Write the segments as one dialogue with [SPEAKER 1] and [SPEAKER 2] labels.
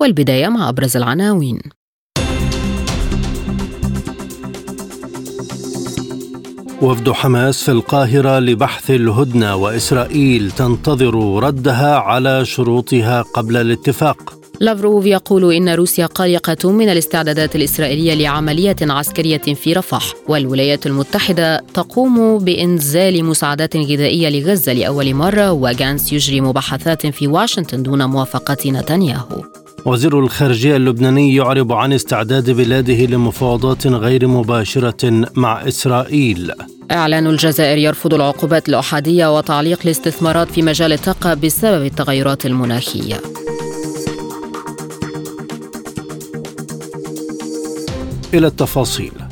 [SPEAKER 1] والبداية مع أبرز العناوين.
[SPEAKER 2] وفد حماس في القاهرة لبحث الهدنة وإسرائيل تنتظر ردها على شروطها قبل الاتفاق.
[SPEAKER 1] لافروف يقول إن روسيا قلقة من الاستعدادات الإسرائيلية لعملية عسكرية في رفح والولايات المتحدة تقوم بإنزال مساعدات غذائية لغزة لأول مرة وجانس يجري مباحثات في واشنطن دون موافقة نتنياهو.
[SPEAKER 2] وزير الخارجية اللبناني يعرب عن استعداد بلاده لمفاوضات غير مباشرة مع إسرائيل.
[SPEAKER 1] إعلان الجزائر يرفض العقوبات الأحادية وتعليق الاستثمارات في مجال الطاقة بسبب التغيرات المناخية.
[SPEAKER 2] إلى التفاصيل.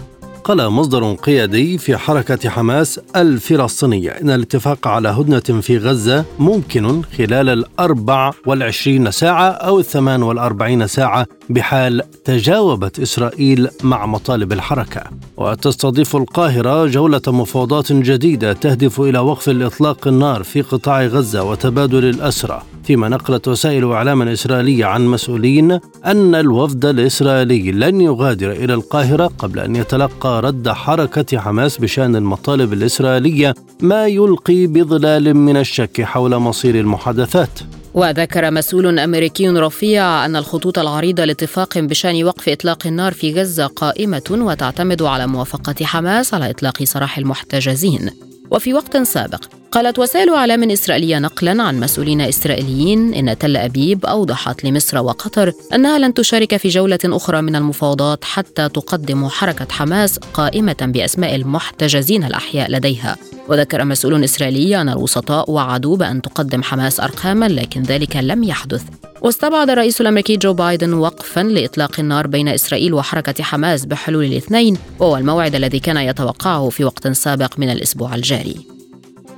[SPEAKER 2] قال مصدر قيادي في حركة حماس الفلسطينية إن الاتفاق على هدنة في غزة ممكن خلال الأربع والعشرين ساعة أو الثمان والأربعين ساعة بحال تجاوبت إسرائيل مع مطالب الحركة. وتستضيف القاهرة جولة مفاوضات جديدة تهدف إلى وقف الإطلاق النار في قطاع غزة وتبادل الأسرى. فيما نقلت وسائل إعلام إسرائيلية عن مسؤولين أن الوفد الإسرائيلي لن يغادر إلى القاهرة قبل أن يتلقى رد حركة حماس بشأن المطالب الإسرائيلية ما يلقي بظلال من الشك حول مصير المحادثات.
[SPEAKER 1] وذكر مسؤول أمريكي رفيع أن الخطوط العريضة لاتفاق بشأن وقف إطلاق النار في غزة قائمة وتعتمد على موافقة حماس على إطلاق سراح المحتجزين. وفي وقت سابق قالت وسائل إعلام إسرائيلية نقلا عن مسؤولين إسرائيليين إن تل أبيب أوضحت لمصر وقطر أنها لن تشارك في جولة أخرى من المفاوضات حتى تقدم حركة حماس قائمة بأسماء المحتجزين الأحياء لديها. وذكر مسؤول إسرائيلي أن الوسطاء وعدوا بأن تقدم حماس أرقاما لكن ذلك لم يحدث. واستبعد الرئيس الأمريكي جو بايدن وقفا لإطلاق النار بين إسرائيل وحركة حماس بحلول الاثنين وهو الموعد الذي كان يتوقعه في وقت سابق من الأسبوع الجاري.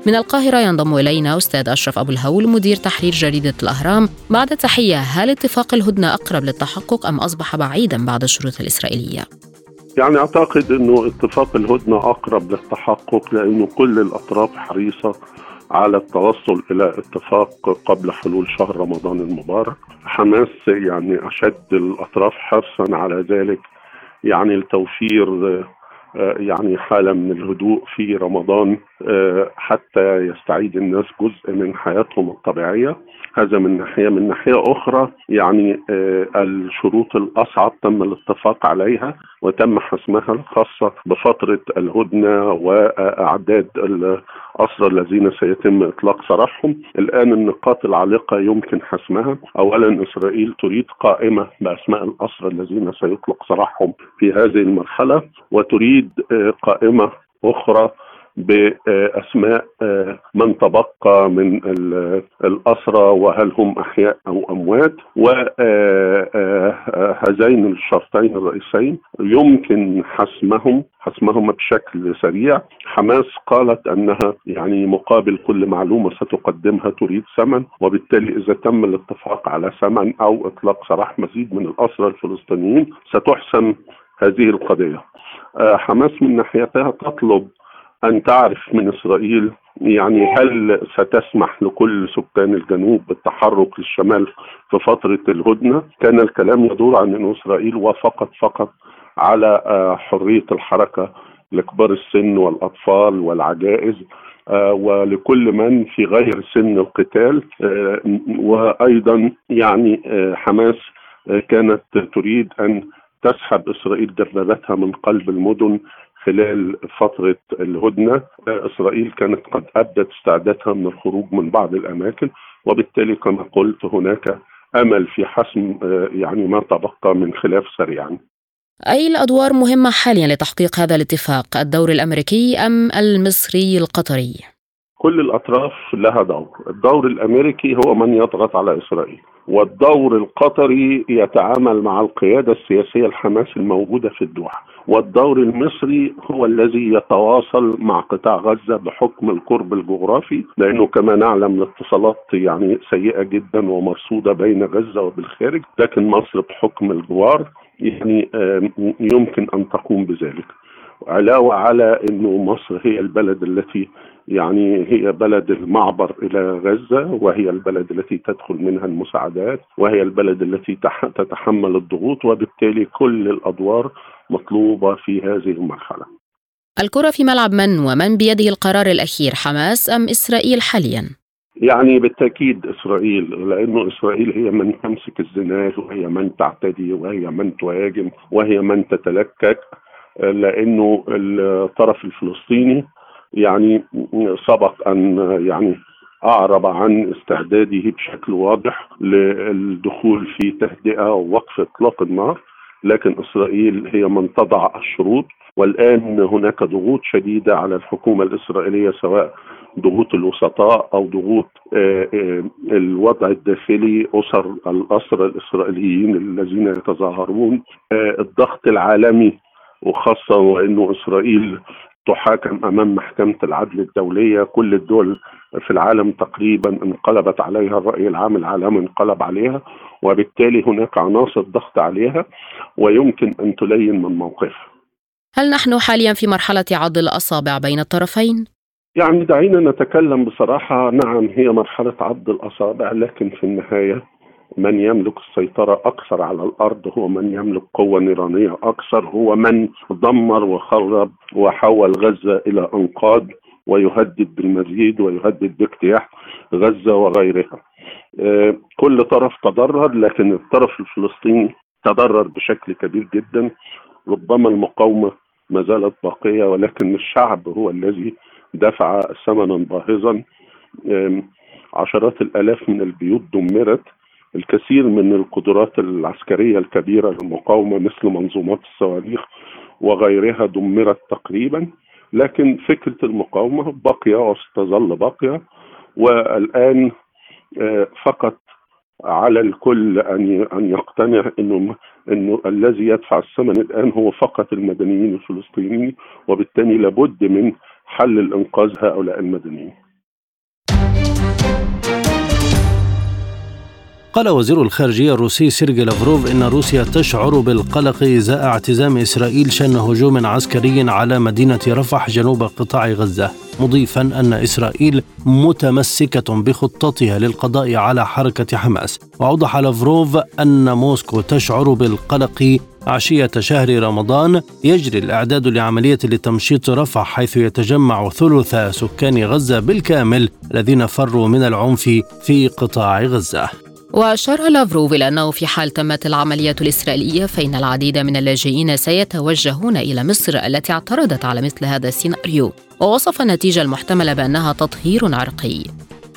[SPEAKER 1] من القاهرة ينضم إلينا أستاذ أشرف أبو الهول مدير تحرير جريدة الأهرام بعد تحية هل اتفاق الهدنة أقرب للتحقق أم أصبح بعيدا بعد الشروط الإسرائيلية؟
[SPEAKER 3] يعني أعتقد إنه اتفاق الهدنة أقرب للتحقق لأنه كل الأطراف حريصة على التوصل إلى اتفاق قبل حلول شهر رمضان المبارك حماس يعني أشد الأطراف حرصا على ذلك يعني لتوفير يعني حالة من الهدوء في رمضان حتى يستعيد الناس جزء من حياتهم الطبيعية. هذا من ناحية من ناحية أخرى يعني الشروط الأصعب تم الاتفاق عليها وتم حسمها الخاصة بفترة الهدنة وأعداد الأسرى الذين سيتم إطلاق سراحهم الآن النقاط العالقة يمكن حسمها. أولا إسرائيل تريد قائمة بأسماء الأسرى الذين سيطلق سراحهم في هذه المرحلة وتريد قائمة أخرى بأسماء من تبقى من الأسرى وهل هم أحياء أو أموات وهذين الشرطين الرئيسين يمكن حسمهم حسمهما بشكل سريع. حماس قالت أنها يعني مقابل كل معلومة ستقدمها تريد ثمن وبالتالي إذا تم الاتفاق على ثمن أو إطلاق سراح مزيد من الأسرى الفلسطينيين ستحسم هذه القضية. حماس من ناحيتها تطلب أن تعرف من إسرائيل يعني هل ستسمح لكل سكان الجنوب بالتحرك للشمال في فترة الهدنة؟ كان الكلام يدور عن أن إسرائيل وافقت فقط على حرية الحركة لكبار السن والأطفال والعجائز ولكل من في غير سن القتال وأيضا يعني حماس كانت تريد أن تسحب إسرائيل دباباتها من قلب المدن خلال فترة الهدنة إسرائيل كانت قد أبدت استعدادها من الخروج من بعض الأماكن وبالتالي كما قلت هناك أمل في حسم يعني ما تبقى من خلاف سريعا.
[SPEAKER 1] أي الأدوار مهمة حاليا لتحقيق هذا الاتفاق الدور الأمريكي أم المصري القطري؟
[SPEAKER 3] كل الأطراف لها دور، الدور الأمريكي هو من يضغط على إسرائيل، والدور القطري يتعامل مع القيادة السياسية الحماس الموجودة في الدوحه، والدور المصري هو الذي يتواصل مع قطاع غزة بحكم القرب الجغرافي لأنه كما نعلم الاتصالات يعني سيئة جدا ومرصودة بين غزة وبالخارج، لكن مصر بحكم الجوار يعني يمكن أن تقوم بذلك. علاوه على إنه مصر هي البلد التي يعني هي بلد المعبر إلى غزة وهي البلد التي تدخل منها المساعدات وهي البلد التي تتحمل الضغوط وبالتالي كل الأدوار مطلوبة في هذه المرحلة.
[SPEAKER 1] الكرة في ملعب من ومن بيده القرار الأخير حماس أم إسرائيل حاليا؟
[SPEAKER 3] يعني بالتأكيد إسرائيل لأنه إسرائيل هي من تمسك الزناد وهي من تعتدي وهي من تهاجم وهي من تتلكك لأنه الطرف الفلسطيني يعني سبق أن يعني أعرب عن استعداده بشكل واضح للدخول في تهدئة ووقف إطلاق النار لكن إسرائيل هي من تضع الشروط والآن هناك ضغوط شديدة على الحكومة الإسرائيلية سواء ضغوط الوسطاء أو ضغوط الوضع الداخلي أسر الاسرى الإسرائيليين الذين يتظاهرون الضغط العالمي وخاصة وإنه إسرائيل تحاكم أمام محكمة العدل الدولية كل الدول في العالم تقريبا انقلبت عليها الرأي العام العالمي انقلب عليها وبالتالي هناك عناصر ضغط عليها ويمكن أن تلين من موقفها.
[SPEAKER 1] هل نحن حاليا في مرحلة عض الأصابع بين الطرفين؟
[SPEAKER 3] يعني دعينا نتكلم بصراحة نعم هي مرحلة عض الأصابع لكن في النهاية من يملك السيطرة أكثر على الأرض هو من يملك قوة نيرانية أكثر هو من دمر وخرب وحول غزة إلى أنقاض ويهدد بالمزيد ويهدد باجتياح غزة وغيرها. كل طرف تضرر لكن الطرف الفلسطيني تضرر بشكل كبير جدا. ربما المقاومة ما زالت باقية ولكن الشعب هو الذي دفع ثمنا باهظا. عشرات الآلاف من البيوت دمرت. الكثير من القدرات العسكرية الكبيرة للمقاومة مثل منظومات الصواريخ وغيرها دمرت تقريبا لكن فكرة المقاومة باقية وستظل باقية والآن فقط على الكل أن أن يقتنع إنه إنه الذي يدفع الثمن الآن هو فقط المدنيين الفلسطينيين وبالتالي لابد من حل الإنقاذ هؤلاء المدنيين.
[SPEAKER 2] قال وزير الخارجية الروسي سيرجي لافروف إن روسيا تشعر بالقلق إزاء اعتزام إسرائيل شن هجوم عسكري على مدينة رفح جنوب قطاع غزة مضيفا أن إسرائيل متمسكة بخطتها للقضاء على حركة حماس. وأوضح لافروف أن موسكو تشعر بالقلق عشية شهر رمضان يجري الإعداد لعملية لتمشيط رفح حيث يتجمع ثلث سكان غزة بالكامل الذين فروا من العنف في قطاع غزة.
[SPEAKER 1] وأشار لافروف إلى أنه في حال تمت العملية الإسرائيلية فإن العديد من اللاجئين سيتوجهون إلى مصر التي اعترضت على مثل هذا السيناريو. ووصف النتيجة المحتملة بأنها تطهير عرقي.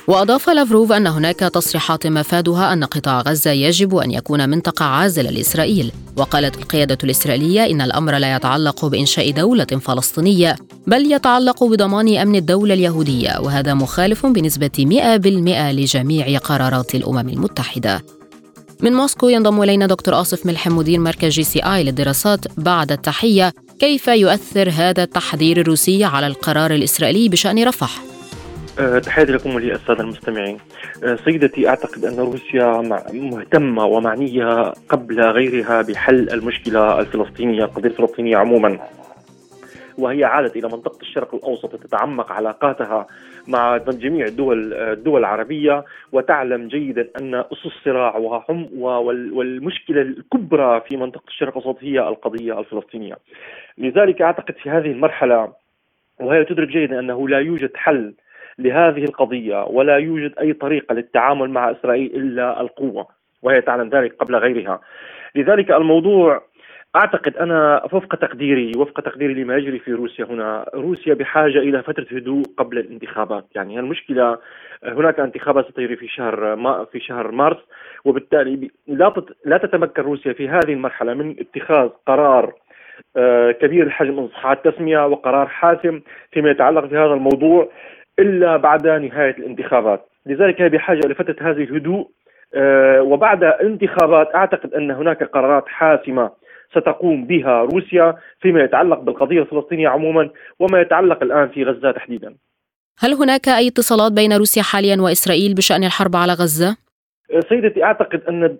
[SPEAKER 1] وأضاف لافروف أن هناك تصريحات مفادها أن قطاع غزة يجب أن يكون منطقة عازلة لإسرائيل. وقالت القيادة الإسرائيلية إن الأمر لا يتعلق بإنشاء دولة فلسطينية بل يتعلق بضمان أمن الدولة اليهودية وهذا مخالف بنسبة 100% لجميع قرارات الأمم المتحدة. من موسكو ينضم إلينا دكتور آصف ملحم مدير مركز JSM للدراسات. بعد التحية كيف يؤثر هذا التحذير الروسي على القرار الإسرائيلي بشأن رفح؟
[SPEAKER 4] تحياتي لكم وللسادة المستمعين سيدتي أعتقد أن روسيا مهتمة ومعنية قبل غيرها بحل المشكلة الفلسطينية القضية الفلسطينية عموما وهي عادت إلى منطقة الشرق الأوسط تتعمق علاقاتها مع جميع الدول الدول العربية وتعلم جيدا أن أسس الصراع وهم والمشكلة الكبرى في منطقة الشرق الأوسط هي القضية الفلسطينية. لذلك أعتقد في هذه المرحلة وهي تدرك جيدا أنه لا يوجد حل لهذه القضية ولا يوجد أي طريقة للتعامل مع إسرائيل إلا القوة وهي تعلم ذلك قبل غيرها. لذلك الموضوع أعتقد أنا وفق تقديري وفق تقديري لما يجري في روسيا هنا روسيا بحاجة إلى فترة هدوء قبل الانتخابات يعني المشكلة هناك انتخابات ستجري في شهر ما في شهر مارس وبالتالي لا لا تتمكن روسيا في هذه المرحلة من اتخاذ قرار كبير الحجم من صحة التسمية وقرار حاسم فيما يتعلق بهذا الموضوع إلا بعد نهاية الانتخابات. لذلك هي بحاجة لفترة هذه الهدوء. آه، وبعد الانتخابات أعتقد أن هناك قرارات حاسمة ستقوم بها روسيا فيما يتعلق بالقضية الفلسطينية عموما وما يتعلق الآن في غزة تحديدا.
[SPEAKER 1] هل هناك أي اتصالات بين روسيا حاليا وإسرائيل بشأن الحرب على غزة؟
[SPEAKER 4] سيدتي أعتقد أن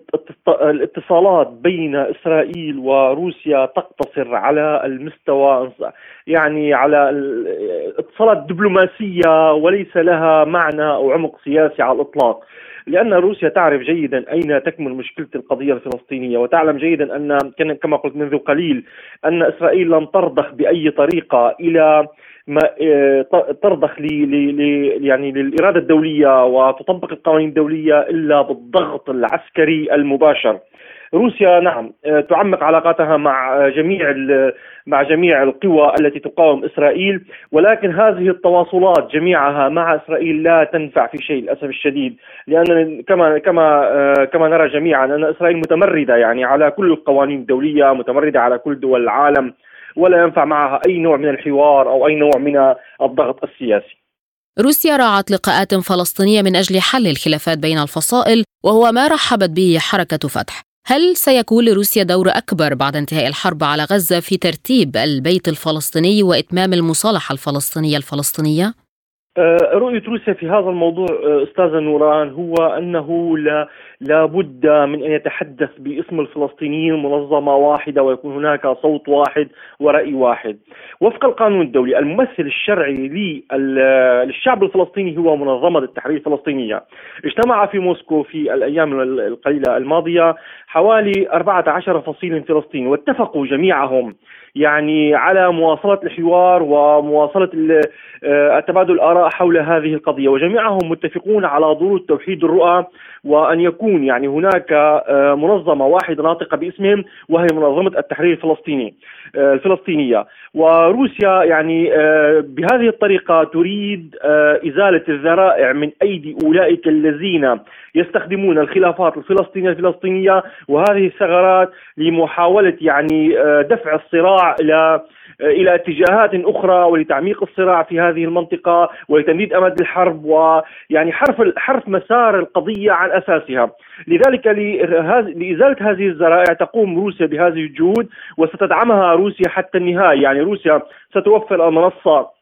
[SPEAKER 4] الاتصالات بين إسرائيل وروسيا تقتصر على المستوى يعني على الاتصالات دبلوماسية وليس لها معنى أو عمق سياسي على الإطلاق. لأن روسيا تعرف جيدا أين تكمن مشكلة القضية الفلسطينية وتعلم جيدا أن كما قلت منذ قليل أن إسرائيل لن ترضخ بأي طريقة إلى ما آه، ترضخ لي يعني للإرادة الدولية وتطبق القوانين الدولية إلا بالضغط العسكري المباشر. روسيا نعم آه، تعمق علاقاتها مع جميع مع جميع القوى التي تقاوم إسرائيل ولكن هذه التواصلات جميعها مع إسرائيل لا تنفع في شيء للأسف الشديد. لأن كما كما آه، كما نرى جميعا أن إسرائيل متمردة يعني على كل القوانين الدولية متمردة على كل دول العالم ولا ينفع معها أي نوع من الحوار أو أي نوع من الضغط السياسي.
[SPEAKER 1] روسيا راعت لقاءات فلسطينية من أجل حل الخلافات بين الفصائل وهو ما رحبت به حركة فتح. هل سيكون لروسيا دور أكبر بعد انتهاء الحرب على غزة في ترتيب البيت الفلسطيني وإتمام المصالحة الفلسطينية الفلسطينية؟
[SPEAKER 4] آه، رؤية روسيا في هذا الموضوع آه، أستاذة نوران هو أنه لا لابد من أن يتحدث باسم الفلسطينيين منظمة واحدة ويكون هناك صوت واحد ورأي واحد. وفق القانون الدولي الممثل الشرعي للشعب الفلسطيني هو منظمة التحرير الفلسطينية. اجتمع في موسكو في الأيام القليلة الماضية حوالي 14 فصيل فلسطيني واتفقوا جميعهم يعني على مواصلة الحوار ومواصلة آه، تبادل الآراء حول هذه القضية. وجميعهم متفقون على ضرورة توحيد الرؤى وأن يكون يعني هناك آه، منظمة واحدة ناطقة باسمهم وهي منظمة التحرير الفلسطيني. آه، الفلسطينية وروسيا يعني بهذه الطريقة تريد إزالة الذرائع من أيدي أولئك الذين يستخدمون الخلافات الفلسطينية الفلسطينية وهذه الثغرات لمحاولة يعني دفع الصراع إلى إلى اتجاهات أخرى ولتعميق الصراع في هذه المنطقة ولتمديد أمد الحرب ويعني حرف حرف مسار القضية عن أساسها، لذلك لإزالة هذه الذرائع تقوم روسيا بهذه الجهود وستدعمها روسيا حتى النهاية، يعني روسيا ستوفر المنصة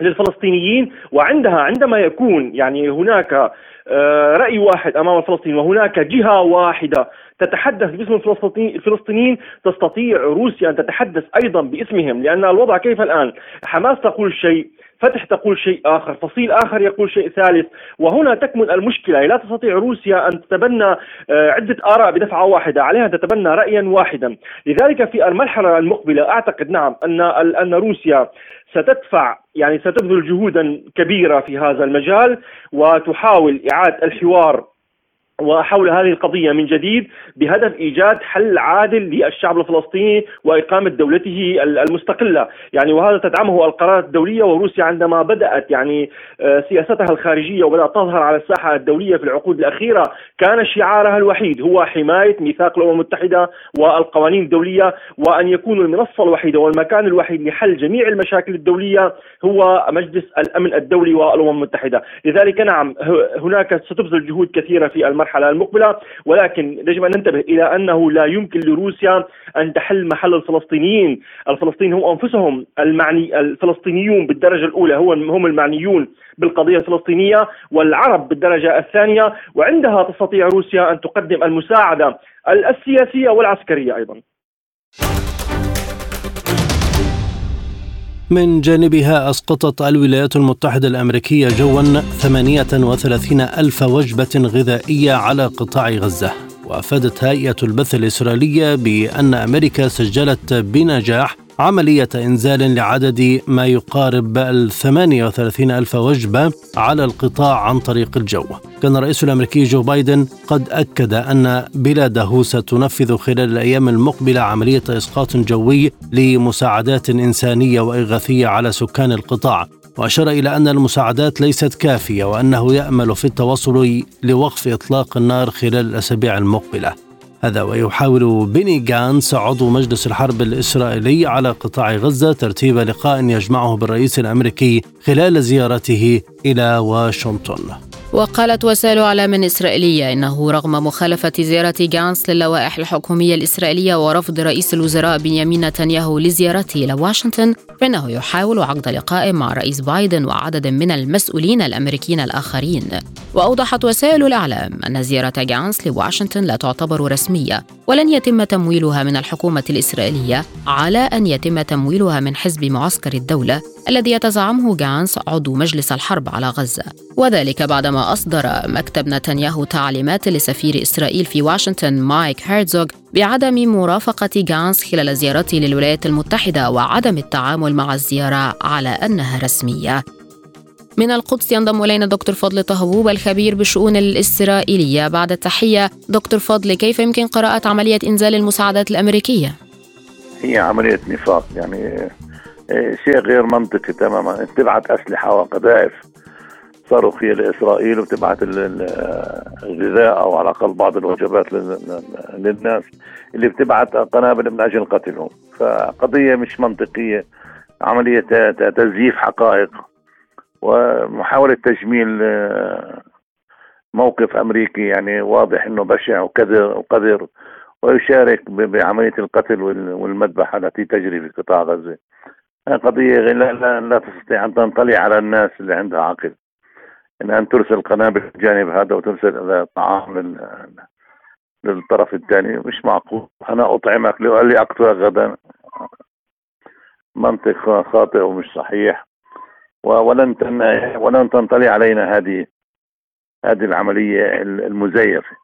[SPEAKER 4] للفلسطينيين وعندها عندما يكون يعني هناك آه، رأي واحد أمام الفلسطينيين وهناك جهة واحدة تتحدث باسم الفلسطينيين تستطيع روسيا أن تتحدث أيضا باسمهم لأن الوضع كيف الآن؟ حماس تقول شيء فتح تقول شيء آخر فصيل آخر يقول شيء ثالث. وهنا تكمن المشكلة لا تستطيع روسيا أن تتبنى آه، عدة آراء بدفعة واحدة عليها أن تتبنى رأيا واحدا. لذلك في المرحلة المقبلة أعتقد نعم أن أن روسيا ستدفع يعني ستبذل جهودا كبيرة في هذا المجال وتحاول إعادة الحوار وحول هذه القضية من جديد بهدف إيجاد حل عادل للشعب الفلسطيني وإقامة دولته المستقلة. يعني وهذا تدعمه القرارات الدولية وروسيا عندما بدأت يعني آه، سياستها الخارجية وبدأت تظهر على الساحة الدولية في العقود الأخيرة كان شعارها الوحيد هو حماية ميثاق الأمم المتحدة والقوانين الدولية وأن يكون المنصة الوحيدة والمكان الوحيد لحل جميع المشاكل الدولية هو مجلس الأمن الدولي والأمم المتحدة. لذلك نعم هناك ستبذل جهود كثيرة في المرحلة المرحلة المقبلة ولكن يجب أن ننتبه إلى أنه لا يمكن لروسيا أن تحل محل الفلسطينيين. الفلسطينيين هم أنفسهم. المعني الفلسطينيون بالدرجة الأولى هم المعنيون بالقضية الفلسطينية والعرب بالدرجة الثانية وعندها تستطيع روسيا أن تقدم المساعدة السياسية والعسكرية أيضا.
[SPEAKER 2] من جانبها أسقطت الولايات المتحدة الأمريكية جوا 38 ألف وجبة غذائية على قطاع غزة. وأفادت هيئة البث الإسرائيلية بأن أمريكا سجلت بنجاح عملية إنزال لعدد ما يقارب ال 38 ألف وجبة على القطاع عن طريق الجو. كان الرئيس الأمريكي جو بايدن قد أكد أن بلاده ستنفذ خلال الأيام المقبلة عملية إسقاط جوي لمساعدات إنسانية وإغاثية على سكان القطاع وأشار إلى أن المساعدات ليست كافية وأنه يأمل في التوصل لوقف إطلاق النار خلال الأسابيع المقبلة. هذا ويحاول بيني جانس عضو مجلس الحرب الإسرائيلي على قطاع غزة ترتيب لقاء يجمعه بالرئيس الأمريكي خلال زيارته إلى واشنطن.
[SPEAKER 1] وقالت وسائل إعلام إسرائيلية إنه رغم مخالفة زيارة جانس للوائح الحكومية الإسرائيلية ورفض رئيس الوزراء بنيامين نتنياهو لزيارته إلى واشنطن فإنه يحاول عقد لقاء مع رئيس بايدن وعدد من المسؤولين الأمريكيين الآخرين. وأوضحت وسائل الإعلام أن زيارة جانس لواشنطن لا تعتبر رسمية ولن يتم تمويلها من الحكومة الإسرائيلية على أن يتم تمويلها من حزب معسكر الدولة الذي يتزعمه جانس عضو مجلس الحرب على غزة. وذلك بعدما أصدر مكتب نتنياهو تعليمات لسفير إسرائيل في واشنطن مايك هيرزوغ بعدم مرافقة جانس خلال زيارته للولايات المتحدة وعدم التعامل مع الزيارة على أنها رسمية. من القدس ينضم إلينا دكتور فضل طهبوب الخبير بالشؤون الإسرائيلية. بعد التحية دكتور فضل كيف يمكن قراءة عملية إنزال المساعدات الأمريكية؟
[SPEAKER 5] هي عملية نفاق يعني إيه، شيء غير منطقي تماما. تبعت أسلحة وقذائف. صاروخيه لإسرائيل وتبعت الغذاء أو على الأقل بعض الوجبات للناس اللي بتبعت قنابل من أجل قتلهم. فقضية مش منطقية. عملية تزييف حقائق ومحاولة تجميل آه، موقف أمريكي يعني واضح إنه بشع وكذر وقذر ويشارك بعملية القتل والمذبحه التي تجري في قطاع غزة. قضية لا, لا, لا تستطيع أن تنطلي على الناس اللي عندها عقل. إن أن ترسل قنابل الجانب هذا وترسل طعام للطرف الثاني مش معقول. أنا أطعمك لأقتلك غدا. منطق خاطئ ومش صحيح. ولن ولن تنطلي علينا هذه هذه العملية المزيفة.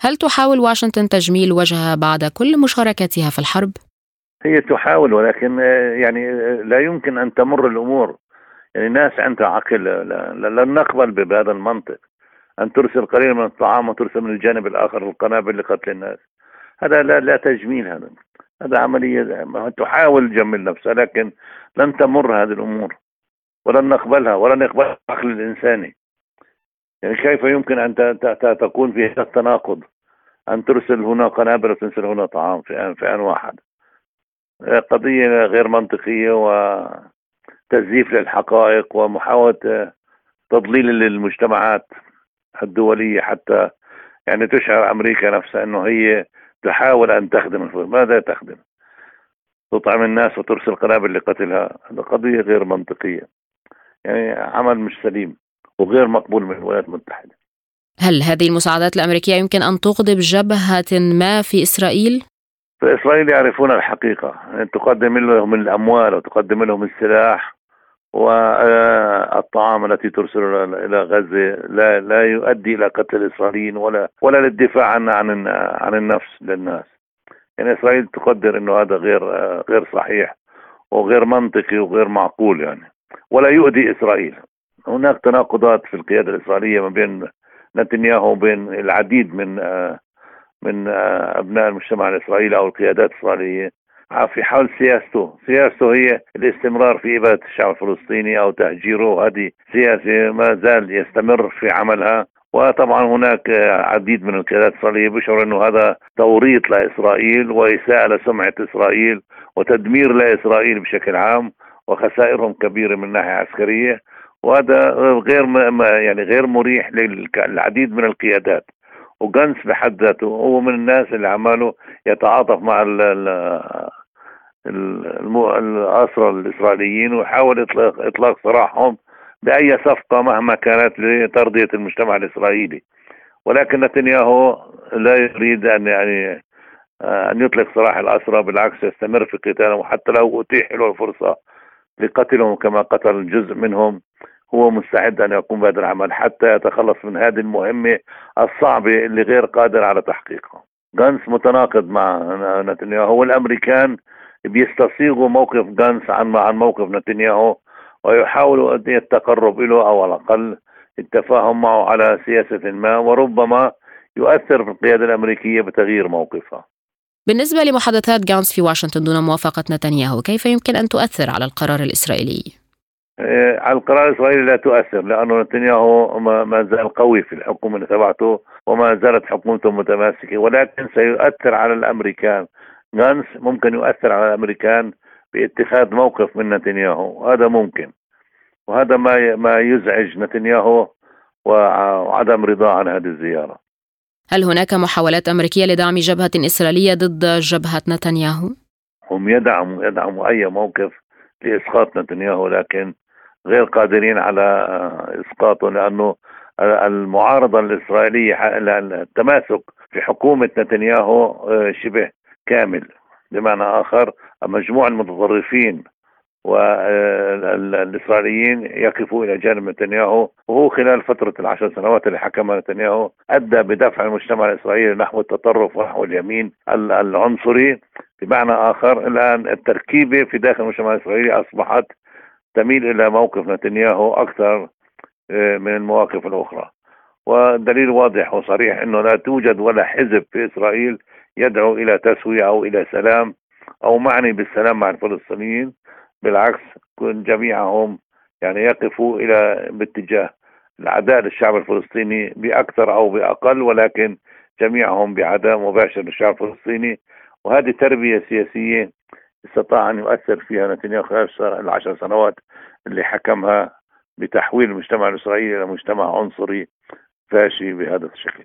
[SPEAKER 1] هل تحاول واشنطن تجميل وجهها بعد كل مشاركتها في الحرب؟
[SPEAKER 5] هي تحاول ولكن آه، يعني آه، لا يمكن أن تمر الأمور. يعني ناس عندها عقل لن نقبل بهذا المنطق. أن ترسل قليل من الطعام وترسل من الجانب الآخر القنابل لقتل الناس. هذا لا لا تجميل هذا. هذا عملية تحاول تجمل نفسها لكن لن تمر هذه الأمور. ولن نقبلها ولن يقبل العقل الإنساني. يعني كيف يمكن أن تكون في هذا التناقض؟ أن ترسل هنا قنابل وترسل هنا طعام في ان في أن واحد. قضية غير منطقية وتزييف للحقائق ومحاولة تضليل للمجتمعات الدولية حتى يعني تشعر أمريكا نفسها أنه هي تحاول أن تخدم ماذا تخدم؟ تطعم الناس وترسل قنابل لقتلها. هذا قضية غير منطقية. يعني عمل مش سليم وغير مقبول من الولايات المتحدة.
[SPEAKER 1] هل هذه المساعدات الأمريكية يمكن أن تغضب جبهة ما في إسرائيل؟
[SPEAKER 5] فإسرائيل يعرفون الحقيقة. أن تقدم لهم الأموال وتقدم لهم السلاح والطعام التي ترسل إلى غزة لا لا يؤدي إلى قتل الاسرائيليين ولا ولا للدفاع عن عن عن النفس للناس. يعني إسرائيل تقدر إنه هذا غير غير صحيح وغير منطقي وغير معقول يعني ولا يؤذي إسرائيل. هناك تناقضات في القيادة الإسرائيلية ما بين نتنياهو وبين العديد من من أبناء المجتمع الإسرائيلي أو القيادات الإسرائيلية في حول سياسته، سياسته هي الاستمرار في إبادة الشعب الفلسطيني أو تهجيره، هذه سياسة ما زال يستمر في عملها. وطبعا هناك عديد من القيادات الاسرائيليه بيشعر أنه هذا توريط لإسرائيل وإساءة لسمعة إسرائيل وتدمير لإسرائيل بشكل عام وخسائرهم كبيرة من ناحية عسكرية. وهذا غير يعني غير مريح للعديد من القيادات. وجانس بحد ذاته هو من الناس اللي عماله يتعاطف مع الأسرى الإسرائيليين ويحاول إطلاق إطلاق سراحهم بأي صفقة مهما كانت لترضية المجتمع الإسرائيلي ولكن نتنياهو لا يريد أن يعني أن يطلق سراح الأسرى بالعكس يستمر في قتالهم وحتى لو أتيح له الفرصة لقتلهم كما قتل جزء منهم هو مستعد أن يقوم بهذا العمل حتى يتخلص من هذه المهمة الصعبة اللي غير قادر على تحقيقها. جانس متناقض مع نتنياهو والأمريكان بيستصيغوا موقف جانس عن عن موقف نتنياهو ويحاولوا التقرب له أو على الأقل التفاهم معه على سياسة ما وربما يؤثر في القيادة الأمريكية بتغيير موقفها.
[SPEAKER 1] بالنسبة لمحادثات جانس في واشنطن دون موافقة نتنياهو، كيف يمكن أن تؤثر على القرار الإسرائيلي؟
[SPEAKER 5] آه، على القرار الإسرائيلي لا تؤثر لأنه نتنياهو ما زال قوي في الحكومة تبعته وما زالت حكومته متماسكة ولكن سيؤثر على الأمريكان غانس ممكن يؤثر على الأمريكان باتخاذ موقف من نتنياهو. هذا ممكن. وهذا ما ما يزعج نتنياهو وعدم رضاه عن هذه الزيارة.
[SPEAKER 1] هل هناك محاولات أمريكية لدعم جبهة إسرائيلية ضد جبهة نتنياهو؟
[SPEAKER 5] هم يدعموا يدعموا أي موقف لإسقاط نتنياهو لكن غير قادرين على إسقاطه لأنه المعارضة الإسرائيلية التماسك في حكومة نتنياهو آه، شبه كامل بمعنى آخر مجموع المتطرفين والإسرائيليين يقفوا إلى جانب نتنياهو وهو خلال فترة العشر سنوات اللي حكمها نتنياهو أدى بدفع المجتمع الإسرائيلي نحو التطرف ونحو اليمين العنصري. بمعنى آخر الآن التركيبة في داخل المجتمع الإسرائيلي أصبحت تميل إلى موقف نتنياهو أكثر آه، من المواقف الأخرى. والدليل واضح وصريح أنه لا توجد ولا حزب في إسرائيل يدعو إلى تسوية أو إلى سلام أو معني بالسلام مع الفلسطينيين بالعكس كن جميعهم يعني يقفوا إلى باتجاه العداء للشعب الفلسطيني بأكثر أو بأقل ولكن جميعهم بعداء مباشر للشعب الفلسطيني وهذه تربية سياسية استطاع أن يؤثر فيها نتنياهو خلال العشر سنوات اللي حكمها بتحويل المجتمع الإسرائيلي إلى مجتمع عنصري فاشي بهذا الشكل.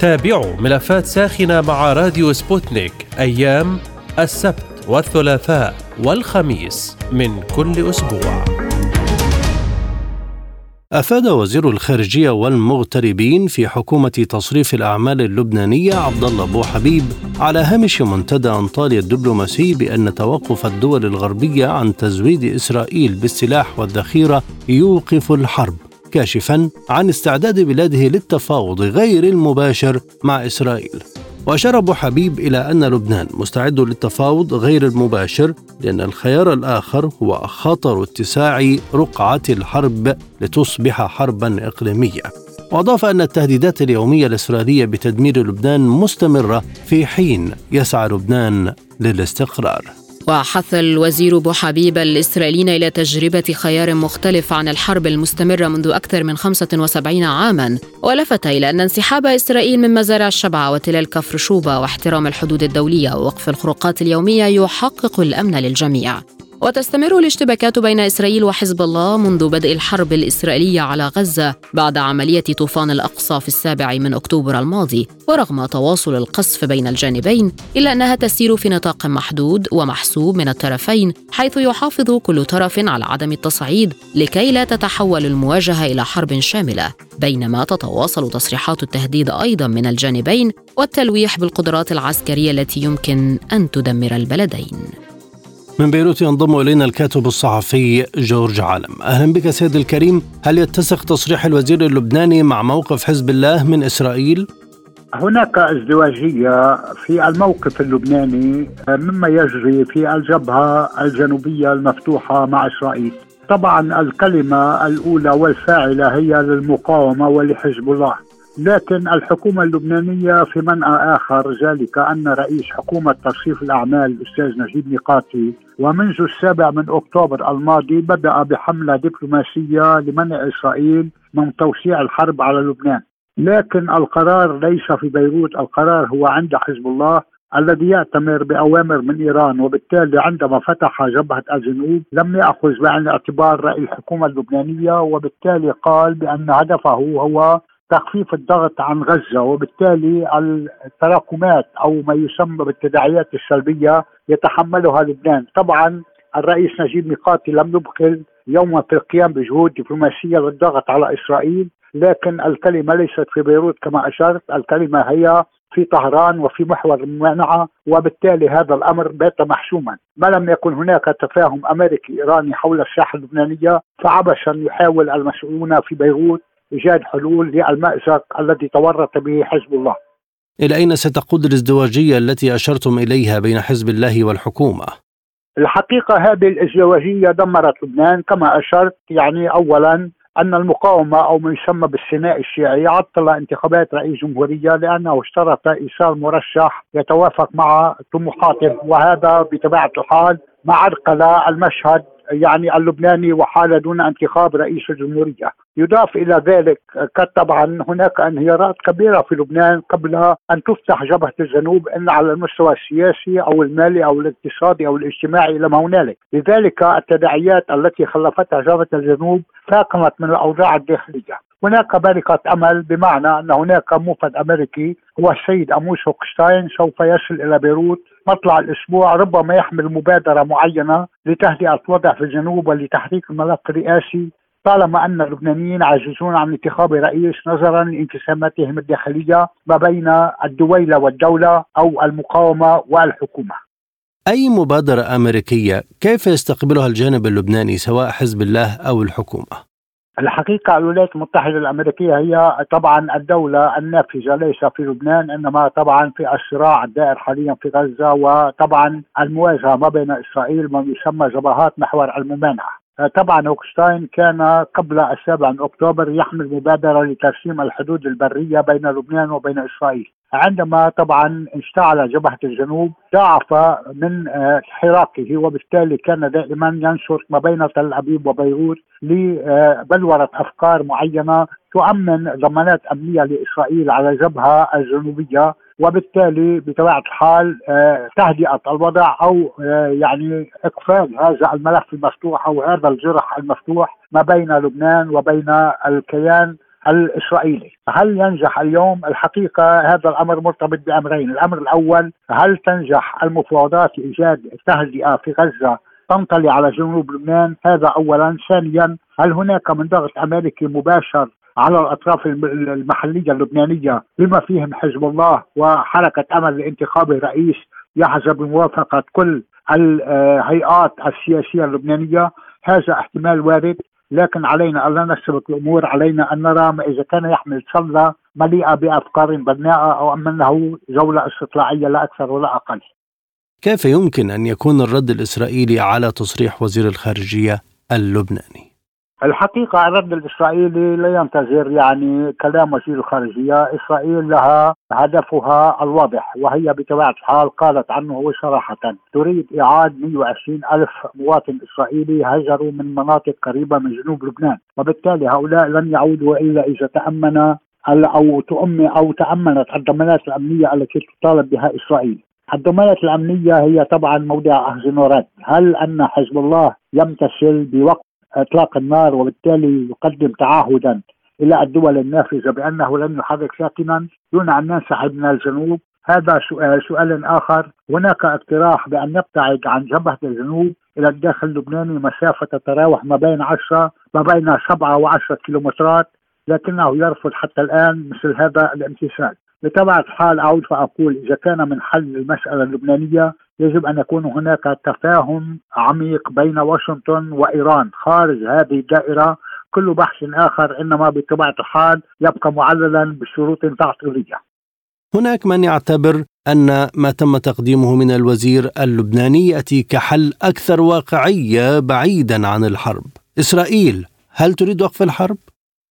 [SPEAKER 6] تابعوا ملفات ساخنة مع راديو سبوتنيك أيام السبت والثلاثاء والخميس من كل أسبوع.
[SPEAKER 2] أفاد وزير الخارجية والمغتربين في حكومة تصريف الأعمال اللبنانية عبد الله أبو حبيب على هامش منتدى أنطاليا الدبلوماسي بأن توقف الدول الغربية عن تزويد إسرائيل بالسلاح والذخيرة يوقف الحرب كاشفا عن استعداد بلاده للتفاوض غير المباشر مع إسرائيل. وأشار أبو حبيب إلى أن لبنان مستعد للتفاوض غير المباشر لأن الخيار الآخر هو خطر اتساع رقعة الحرب لتصبح حربا إقليمية. وأضاف أن التهديدات اليومية الإسرائيلية بتدمير لبنان مستمرة في حين يسعى لبنان للاستقرار.
[SPEAKER 1] وحث الوزير بو حبيب الإسرائيليين إلى تجربة خيار مختلف عن الحرب المستمرة منذ أكثر من 75 عاما ولفت إلى أن انسحاب إسرائيل من مزارع الشبعة وتلال كفر شوبة واحترام الحدود الدولية ووقف الخروقات اليومية يحقق الأمن للجميع. وتستمر الاشتباكات بين إسرائيل وحزب الله منذ بدء الحرب الإسرائيلية على غزة بعد عملية طوفان الأقصى في السابع من أكتوبر الماضي ورغم تواصل القصف بين الجانبين إلا أنها تسير في نطاق محدود ومحسوب من الطرفين حيث يحافظ كل طرف على عدم التصعيد لكي لا تتحول المواجهة إلى حرب شاملة. بينما تتواصل تصريحات التهديد أيضا من الجانبين والتلويح بالقدرات العسكرية التي يمكن أن تدمر البلدين.
[SPEAKER 2] من بيروت ينضم إلينا الكاتب الصحفي جورج عالم. أهلا بك سيد الكريم. هل يتسق تصريح الوزير اللبناني مع موقف حزب الله من إسرائيل؟
[SPEAKER 7] هناك ازدواجية في الموقف اللبناني مما يجري في الجبهة الجنوبية المفتوحة مع إسرائيل. طبعا الكلمة الأولى والفاعلة هي للمقاومة ولحزب الله. لكن الحكومة اللبنانية في منأى آخر ذلك أن رئيس حكومة ترصيف الأعمال الأستاذ نجيب ميقاتي ومنذ السابع من أكتوبر الماضي بدأ بحملة دبلوماسية لمنع إسرائيل من توسيع الحرب على لبنان. لكن القرار ليس في بيروت القرار هو عند حزب الله الذي يأتمر بأوامر من إيران وبالتالي عندما فتح جبهة الجنوب لم يأخذ بعين الاعتبار رأي الحكومة اللبنانية وبالتالي قال بأن هدفه هو تخفيف الضغط عن غزة وبالتالي التراكمات أو ما يسمى بالتداعيات السلبية يتحملها لبنان. طبعا الرئيس نجيب ميقاتي لم يبخل يوما في القيام بجهود دبلوماسية للضغط على إسرائيل لكن الكلمة ليست في بيروت كما أشرت الكلمة هي في طهران وفي محور الممانعة وبالتالي هذا الأمر بات محسوما. ما لم يكن هناك تفاهم أمريكي إيراني حول الساحة اللبنانية فعبثا يحاول المسؤولون في بيروت إيجاد حلول للمأزق الذي تورط به حزب الله
[SPEAKER 2] إلى أين ستقود الازدواجية التي أشرتم إليها بين حزب الله والحكومة؟
[SPEAKER 7] الحقيقة هذه الازدواجية دمرت لبنان كما أشرت يعني أولا أن المقاومة أو ما يسمى بالسيناء الشيعي عطل انتخابات رئيس جمهورية لأنه اشترط إيصال مرشح يتوافق مع طموحاته وهذا بطبيعة الحال ما عرقل المشهد يعني اللبناني وحال دون انتخاب رئيس الجمهورية. يضاف إلى ذلك طبعا هناك انهيارات كبيرة في لبنان قبل أن تفتح جبهة الجنوب إن على المستوى السياسي أو المالي أو الاقتصادي أو الاجتماعي إلى ما هنالك. لذلك التداعيات التي خلفتها جبهة الجنوب فاقمت من الأوضاع الداخلية. هناك بركة أمل بمعنى أن هناك موفد أمريكي هو السيد أموس هوكشتاين سوف يصل إلى بيروت. مطلع الأسبوع ربما يحمل مبادرة معينة لتهدئة الوضع في الجنوب ولتحريك الملف الرئاسي طالما أن اللبنانيين عاجزون عن انتخاب رئيس نظرا لانقساماتهم الداخلية ما بين الدويله والدولة أو المقاومة والحكومة.
[SPEAKER 2] أي مبادرة أمريكية كيف يستقبلها الجانب اللبناني سواء حزب الله أو الحكومة؟
[SPEAKER 7] الحقيقة الولايات المتحدة الأمريكية هي طبعا الدولة النافذة ليس في لبنان إنما طبعا في الصراع الدائر حاليا في غزة وطبعا المواجهة ما بين إسرائيل ما يسمى جبهات محور الممانعة طبعا هوكشتاين كان قبل السابع من أكتوبر يحمل مبادرة لترسيم الحدود البرية بين لبنان وبين إسرائيل. عندما طبعا اشتعل جبهة الجنوب ضاعف من حراكه وبالتالي كان دائما ينشر ما بين تل أبيب وبيروت لبلورة أفكار معينة تؤمن ضمانات أمنية لإسرائيل على الجبهه الجنوبية وبالتالي بطبيعة الحال آه، تهدئة الوضع أو آه، يعني إقفال هذا الملف المفتوح أو هذا الجرح المفتوح ما بين لبنان وبين الكيان الإسرائيلي، هل ينجح اليوم؟ الحقيقة هذا الأمر مرتبط بأمرين، الأمر الأول هل تنجح المفاوضات في ايجاد تهدئة في غزة تنطلي على جنوب لبنان؟ هذا اولا، ثانيا هل هناك من ضغط أمريكي مباشر على الأطراف المحلية اللبنانية بما فيهم حزب الله وحركة أمل لانتخاب رئيس يحظى بموافقة كل الهيئات السياسية اللبنانية هذا احتمال وارد لكن علينا أن لا نسبق الأمور علينا أن نرى ما إذا كان يحمل صلة مليئة بأفكار بناءة أو انه جوله استطلاعية لا أكثر ولا أقل.
[SPEAKER 2] كيف يمكن أن يكون الرد الإسرائيلي على تصريح وزير الخارجية اللبناني؟
[SPEAKER 7] الحقيقة الرد الإسرائيلي لا ينتظر يعني كلام وزير الخارجية إسرائيل لها هدفها الواضح وهي بطبيعة الحال قالت عنه صراحة تريد إعادة 120 ألف مواطن إسرائيلي هجروا من مناطق قريبة من جنوب لبنان وبالتالي هؤلاء لن يعودوا إلا إذا تأمن أو تؤمن أو تأمنت الضمانات الأمنية التي تطالب بها إسرائيل الضمانات الأمنية هي طبعا موضع ورد هل أن حزب الله يمتثل بوقت إطلاق النار وبالتالي يقدم تعهدا إلى الدول النافذة بأنه لن يحرك ساكنا دون أن ننسحب من الجنوب؟ هذا سؤال سؤال آخر. هناك اقتراح بأن نبتعد عن جبهة الجنوب إلى الداخل اللبناني مسافة تتراوح ما بين 10 ما بين 7 و10 كيلومترات لكنه يرفض حتى الآن مثل هذا الامتثال. بطبيعه الحال اعود فأقول إذا كان من حل المسألة اللبنانية يجب أن يكون هناك تفاهم عميق بين واشنطن وإيران خارج هذه الدائرة كل بحث آخر إنما بطبيعة الحال يبقى معللا بشروط تعطيلية.
[SPEAKER 2] هناك من يعتبر أن ما تم تقديمه من الوزير اللبناني يأتي كحل أكثر واقعية بعيدا عن الحرب. إسرائيل هل تريد وقف الحرب؟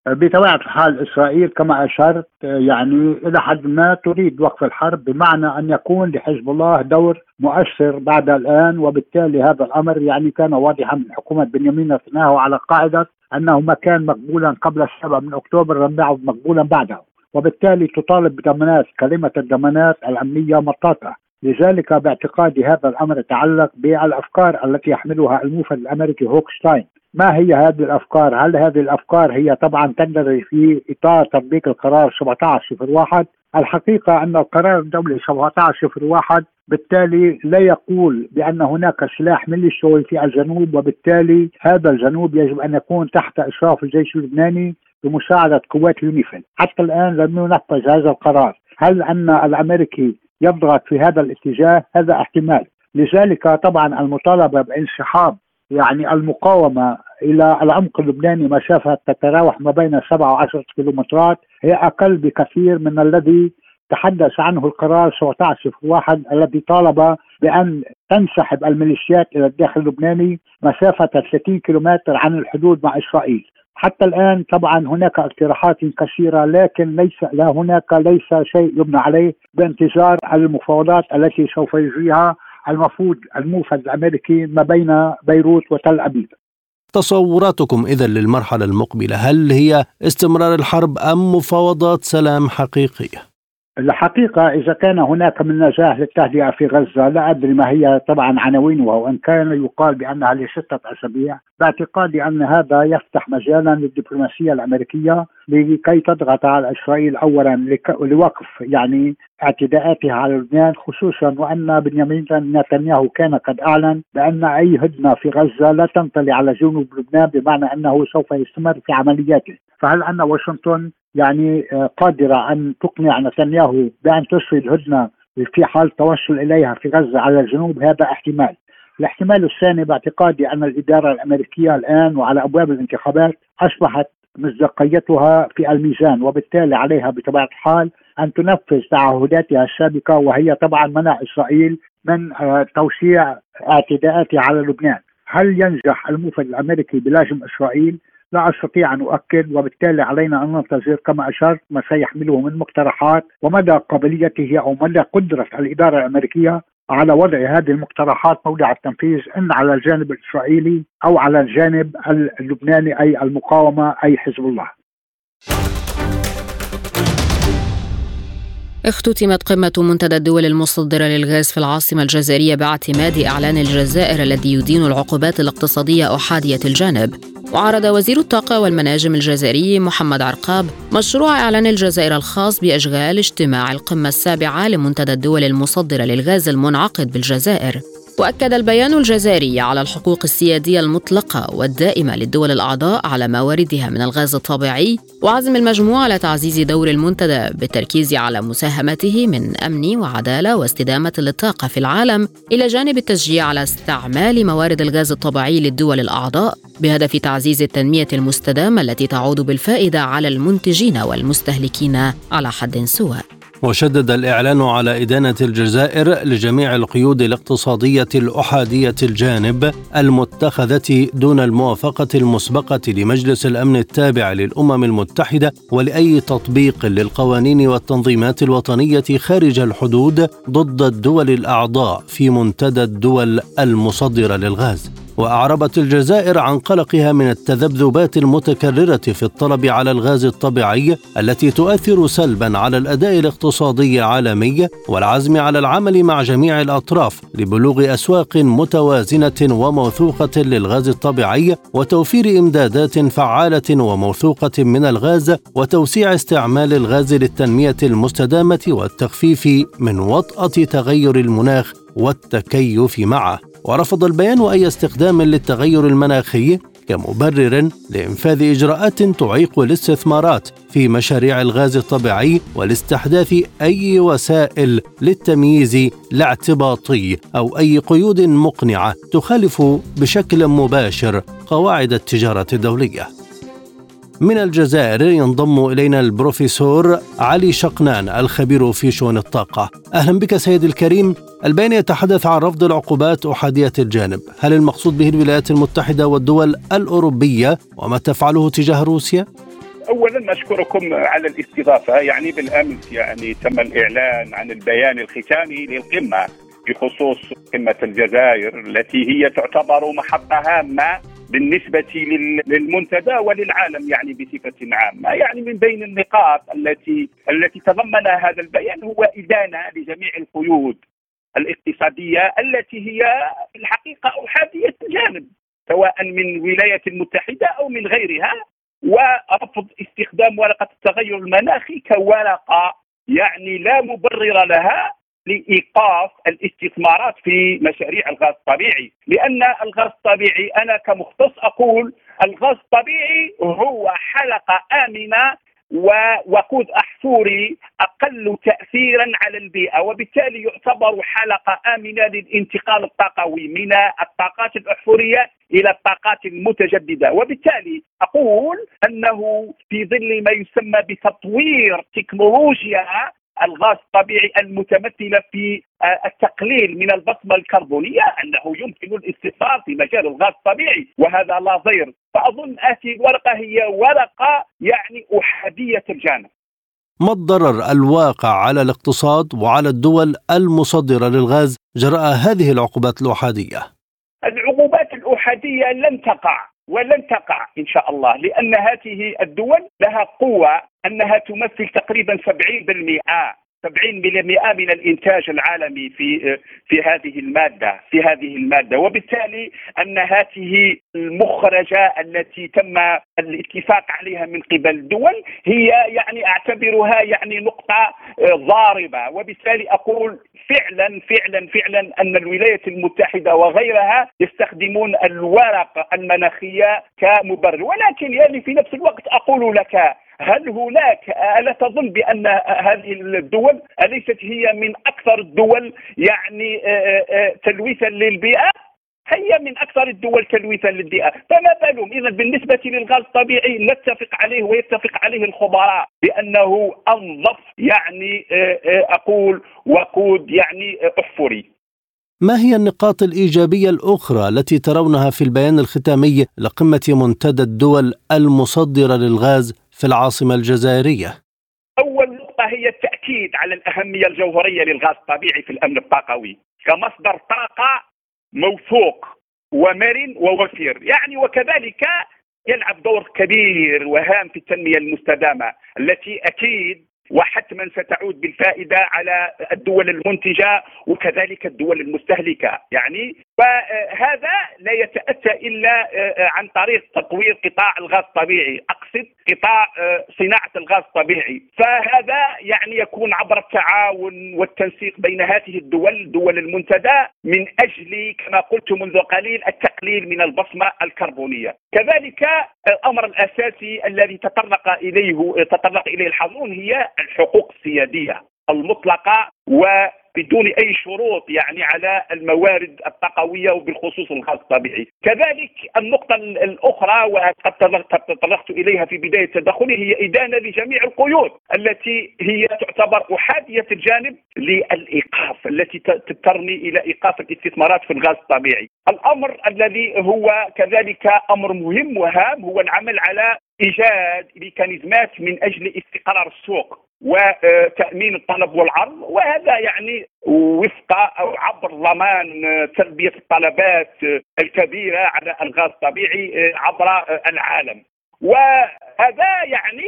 [SPEAKER 7] بطبيعة الحال إسرائيل كما أشرت يعني إلى حد ما تريد وقف الحرب بمعنى أن يكون لحزب الله دور مؤثر بعد الآن وبالتالي هذا الأمر يعني كان واضحا من حكومة بنيامين نتنياهو على قاعدة أنه ما كان مقبولا قبل السابع من أكتوبر لم يعد مقبولا بعده. وبالتالي تطالب بضمانات كلمة الضمانات الأمنية مطاطة. لذلك باعتقادي هذا الأمر يتعلق بالأفكار التي يحملها الموفد الأمريكي هوكشتاين ما هي هذه الأفكار؟ هل هذه الأفكار هي طبعا تندرج في إطار تطبيق القرار 1701 الحقيقة أن القرار الدولي 1701 بالتالي لا يقول بأن هناك سلاح ميليشيوي في الجنوب وبالتالي هذا الجنوب يجب أن يكون تحت إشراف الجيش اللبناني بمساعدة قوات اليونيفيل حتى الآن لم ينفذ هذا القرار. هل أن الأمريكي يضغط في هذا الاتجاه؟ هذا احتمال. لذلك طبعا المطالبة بانسحاب يعني المقاومة إلى العمق اللبناني مسافة تتراوح ما بين 7 و 10 كيلومترات. هي أقل بكثير من الذي تحدث عنه القرار 17 واحد الذي طالب بأن تنسحب الميليشيات إلى الداخل اللبناني مسافة 30 كيلومتر عن الحدود مع إسرائيل. حتى الآن طبعا هناك اقتراحات كثيرة لكن ليس لا هناك ليس شيء يبنى عليه بانتظار المفاوضات التي سوف يجريها المفروض الموفد الأمريكي ما بين بيروت وتل أبيب.
[SPEAKER 2] تصوراتكم إذا للمرحلة المقبلة هل هي استمرار الحرب أم مفاوضات سلام حقيقية؟
[SPEAKER 7] الحقيقة إذا كان هناك من نجاح للتهدئة في غزة لا أدري ما هي طبعا عناوينها وإن كان يقال بأنها لستة أسابيع باعتقادي أن هذا يفتح مجالا للدبلوماسية الأمريكية لكي تضغط على إسرائيل أولا لوقف يعني اعتداءاتها على لبنان خصوصا وأن بنيامين نتنياهو كان قد أعلن بأن أي هدنة في غزة لا تنطلي على جنوب لبنان بمعنى أنه سوف يستمر في عملياته. فهل أن واشنطن يعني آه، قادرة أن تقنع نتنياهو بأن تسري الهدنة في حال توصل إليها في غزة على الجنوب؟ هذا احتمال. الاحتمال الثاني باعتقادي أن الإدارة الأمريكية الآن وعلى أبواب الانتخابات أصبحت مصداقيتها في الميزان وبالتالي عليها بطبيعة الحال أن تنفذ تعهداتها السابقة وهي طبعا منع إسرائيل من آه، توسيع اعتداءاتها على لبنان. هل ينجح الموفد الأمريكي بلازم إسرائيل؟ لا أستطيع أن أؤكد وبالتالي علينا أن ننتظر كما اشرت ما سيحمله من مقترحات ومدى قابليته أو مدى قدرة الإدارة الأمريكية على وضع هذه المقترحات موضع التنفيذ إن على الجانب الإسرائيلي أو على الجانب اللبناني أي المقاومة أي حزب الله.
[SPEAKER 1] اختتمت قمة منتدى الدول المصدرة للغاز في العاصمة الجزائرية باعتماد إعلان الجزائر الذي يدين العقوبات الاقتصادية أحادية الجانب. وعرض وزير الطاقة والمناجم الجزائري محمد عرقاب مشروع إعلان الجزائر الخاص بإشغال اجتماع القمة السابعة لمنتدى الدول المصدرة للغاز المنعقد بالجزائر. وأكد البيان الجزائري على الحقوق السيادية المطلقة والدائمة للدول الأعضاء على مواردها من الغاز الطبيعي وعزم المجموعة على تعزيز دور المنتدى بالتركيز على مساهمته من أمن وعدالة واستدامة للطاقة في العالم إلى جانب التشجيع على استعمال موارد الغاز الطبيعي للدول الأعضاء بهدف تعزيز التنمية المستدامة التي تعود بالفائدة على المنتجين والمستهلكين على حد سواء.
[SPEAKER 2] وشدد الإعلان على إدانة الجزائر لجميع القيود الاقتصادية الأحادية الجانب المتخذة دون الموافقة المسبقة لمجلس الأمن التابع للأمم المتحدة ولأي تطبيق للقوانين والتنظيمات الوطنية خارج الحدود ضد الدول الأعضاء في منتدى الدول المصدرة للغاز. وأعربت الجزائر عن قلقها من التذبذبات المتكررة في الطلب على الغاز الطبيعي التي تؤثر سلبا على الأداء الاقتصادي العالمي والعزم على العمل مع جميع الأطراف لبلوغ أسواق متوازنة وموثوقة للغاز الطبيعي وتوفير إمدادات فعالة وموثوقة من الغاز وتوسيع استعمال الغاز للتنمية المستدامة والتخفيف من وطأة تغير المناخ والتكيف معه. ورفض البيان أي استخدام للتغير المناخي كمبرر لإنفاذ إجراءات تعيق الاستثمارات في مشاريع الغاز الطبيعي ولاستحداث أي وسائل للتمييز الاعتباطي أو أي قيود مقنعة تخالف بشكل مباشر قواعد التجارة الدولية. من الجزائر ينضم إلينا البروفيسور علي شقنان الخبير في شؤون الطاقة. أهلا بك سيد الكريم. البيان يتحدث عن رفض العقوبات أحادية الجانب. هل المقصود به الولايات المتحدة والدول الأوروبية وما تفعله تجاه روسيا؟
[SPEAKER 8] اولا نشكركم على الاستضافة. يعني بالأمس يعني تم الإعلان عن البيان الختامي للقمة بخصوص قمة الجزائر التي هي تعتبر محطة هامة بالنسبة للمنتدى وللعالم يعني بصفة عامة. يعني من بين النقاط التي التي تضمنها هذا البيان هو إدانة لجميع القيود الاقتصادية التي هي في الحقيقة أحادية الجانب سواء من الولايات المتحدة أو من غيرها ورفض استخدام ورقة التغير المناخي كورقة يعني لا مبرر لها. لإيقاف الاستثمارات في مشاريع الغاز الطبيعي. لأن الغاز الطبيعي أنا كمختص أقول الغاز الطبيعي هو حلقة آمنة ووقود احفوري أقل تاثيرا على البيئة. وبالتالي يعتبر حلقة آمنة للانتقال الطاقوي من الطاقات الاحفوريه إلى الطاقات المتجددة. وبالتالي أقول أنه في ظل ما يسمى بتطوير تكنولوجيا الغاز الطبيعي المتمثله في آه، التقليل من البصمة الكربونية أنه يمكن الاستثمار في مجال الغاز الطبيعي وهذا لا ضير فأظن هذه الورقة هي ورقة يعني أحادية الجانب.
[SPEAKER 2] ما الضرر الواقع على الاقتصاد وعلى الدول المصدرة للغاز؟ جراء هذه العقوبات الأحادية؟
[SPEAKER 8] العقوبات الأحادية لن تقع ولن تقع إن شاء الله لأن هذه الدول لها قوة أنها تمثل تقريبا 70% 70% من الإنتاج العالمي في في هذه المادة في هذه المادة. وبالتالي أن هذه المخرجة التي تم الاتفاق عليها من قبل الدول هي يعني أعتبرها يعني نقطة ضاربة. وبالتالي أقول فعلا فعلا فعلا أن الولايات المتحدة وغيرها يستخدمون الورق المناخية كمبرر ولكن يعني في نفس الوقت أقول لك هل هناك ألا تظن بأن هذه الدول أليست هي من أكثر الدول يعني آه، آه، تلويثا للبيئة؟ هي من أكثر الدول تلويثا للبيئه، فما بالهم؟ اذا بالنسبة للغاز الطبيعي نتفق عليه ويتفق عليه الخبراء بأنه أنظف يعني آه، أقول وقود يعني احفوري.
[SPEAKER 2] ما هي النقاط الإيجابية الأخرى التي ترونها في البيان الختامي لقمة منتدى الدول المصدرة للغاز في العاصمة الجزائرية؟
[SPEAKER 8] أول نقطة هي التأكيد على الأهمية الجوهرية للغاز الطبيعي في الأمن الطاقوي. كمصدر طاقة موثوق ومرن ووفير يعني وكذلك يلعب دور كبير وهام في التنمية المستدامة التي أكيد وحتما ستعود بالفائدة على الدول المنتجة وكذلك الدول المستهلكة. يعني فهذا لا يتأتى إلا آه، عن طريق تطوير قطاع الغاز الطبيعي. أقصد قطاع آه، صناعة الغاز الطبيعي. فهذا يعني يكون عبر التعاون والتنسيق بين هذه الدول الدول المنتدى من أجل كما قلت منذ قليل التقليل من البصمة الكربونية. كذلك الأمر الأساسي الذي تطرق إليه تطرق إليه الحاضرون هي الحقوق السيادية المطلقة وبدون أي شروط يعني على الموارد الطاقوية وبالخصوص الغاز الطبيعي. كذلك النقطة الأخرى وقد تطرقت إليها في بداية تدخلي هي إدانة لجميع القيود التي هي تعتبر أحادية الجانب للإيقاف التي ترمي إلى إيقاف الاستثمارات في الغاز الطبيعي. الأمر الذي هو كذلك أمر مهم وهام هو العمل على إيجاد ميكانيزمات من أجل استقرار السوق وتأمين الطلب والعرض وهذا يعني وفق أو عبر ضمان تلبية الطلبات الكبيرة على ألغاز الطبيعي عبر العالم. وهذا يعني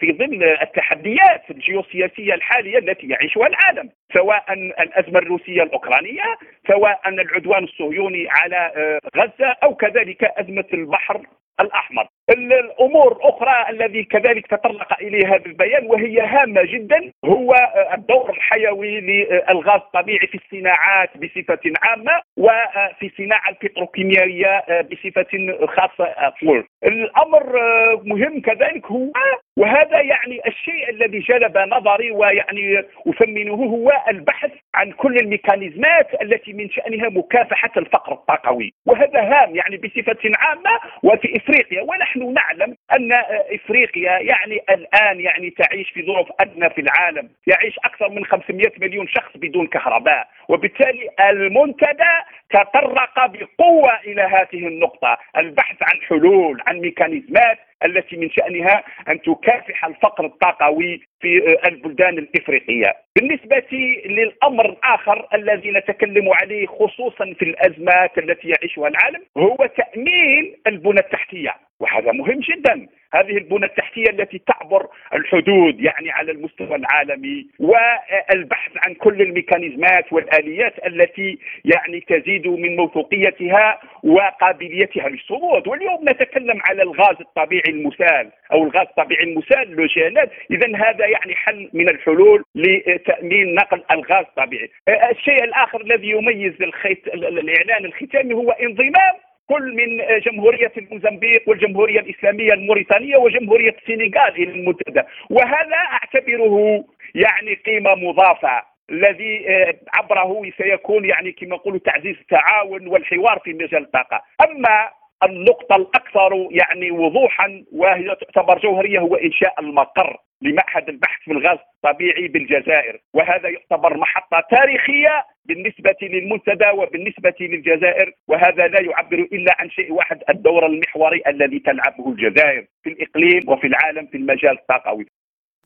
[SPEAKER 8] في ظل التحديات الجيوسياسية الحالية التي يعيشها العالم سواء الأزمة الروسية الأوكرانية سواء العدوان الصهيوني على غزة أو كذلك أزمة البحر الأحمر. الأمور الاخرى الذي كذلك تطرق اليها هذا البيان وهي هامة جدا هو الدور الحيوي للغاز الطبيعي في الصناعات بصفة عامة وفي الصناعه البتروكيميائية بصفة خاصة أقول. الأمر مهم كذلك هو وهذا يعني الشيء الذي جلب نظري ويعني اثمنه هو البحث عن كل الميكانيزمات التي من شأنها مكافحة الفقر الطاقوي. وهذا هام يعني بصفة عامة وفي إفريقيا. ونحن نعلم أن إفريقيا يعني الآن يعني تعيش في ظروف أدنى في العالم. يعيش أكثر من 500 مليون شخص بدون كهرباء. وبالتالي المنتدى تطرق بقوة إلى هذه النقطة. البحث عن حلول عن ميكانيزمات التي من شأنها أن تكافح الفقر الطاقوي في البلدان الإفريقية. بالنسبة للأمر الآخر الذي نتكلم عليه خصوصا في الأزمات التي يعيشها العالم هو تأمين البنى التحتية وهذا مهم جدا هذه البنى التحتية التي تعبر الحدود يعني على المستوى العالمي والبحث عن كل الميكانيزمات والآليات التي يعني تزيد من موثوقيتها وقابليتها للصمود. واليوم نتكلم على الغاز الطبيعي المسال أو الغاز الطبيعي المسال لوجينات اذا هذا يعني حل من الحلول لتأمين نقل الغاز الطبيعي. الشيء الآخر الذي يميز الخيط الإعلان الختامي هو انضمام كل من جمهورية الموزمبيق والجمهورية الإسلامية الموريتانية وجمهورية السنغال إلى المنتدى. وهذا أعتبره يعني قيمة مضافة الذي عبره سيكون يعني كما نقول تعزيز التعاون والحوار في مجال الطاقة. أما النقطة الأكثر يعني وضوحا وهي تعتبر جوهرية هو إنشاء المقر لمعهد البحث في الغاز الطبيعي بالجزائر وهذا يعتبر محطة تاريخية بالنسبة للمنتدى وبالنسبة للجزائر وهذا لا يعبر إلا عن شيء واحد الدور المحوري الذي تلعبه الجزائر في الإقليم وفي العالم في المجال الطاقوي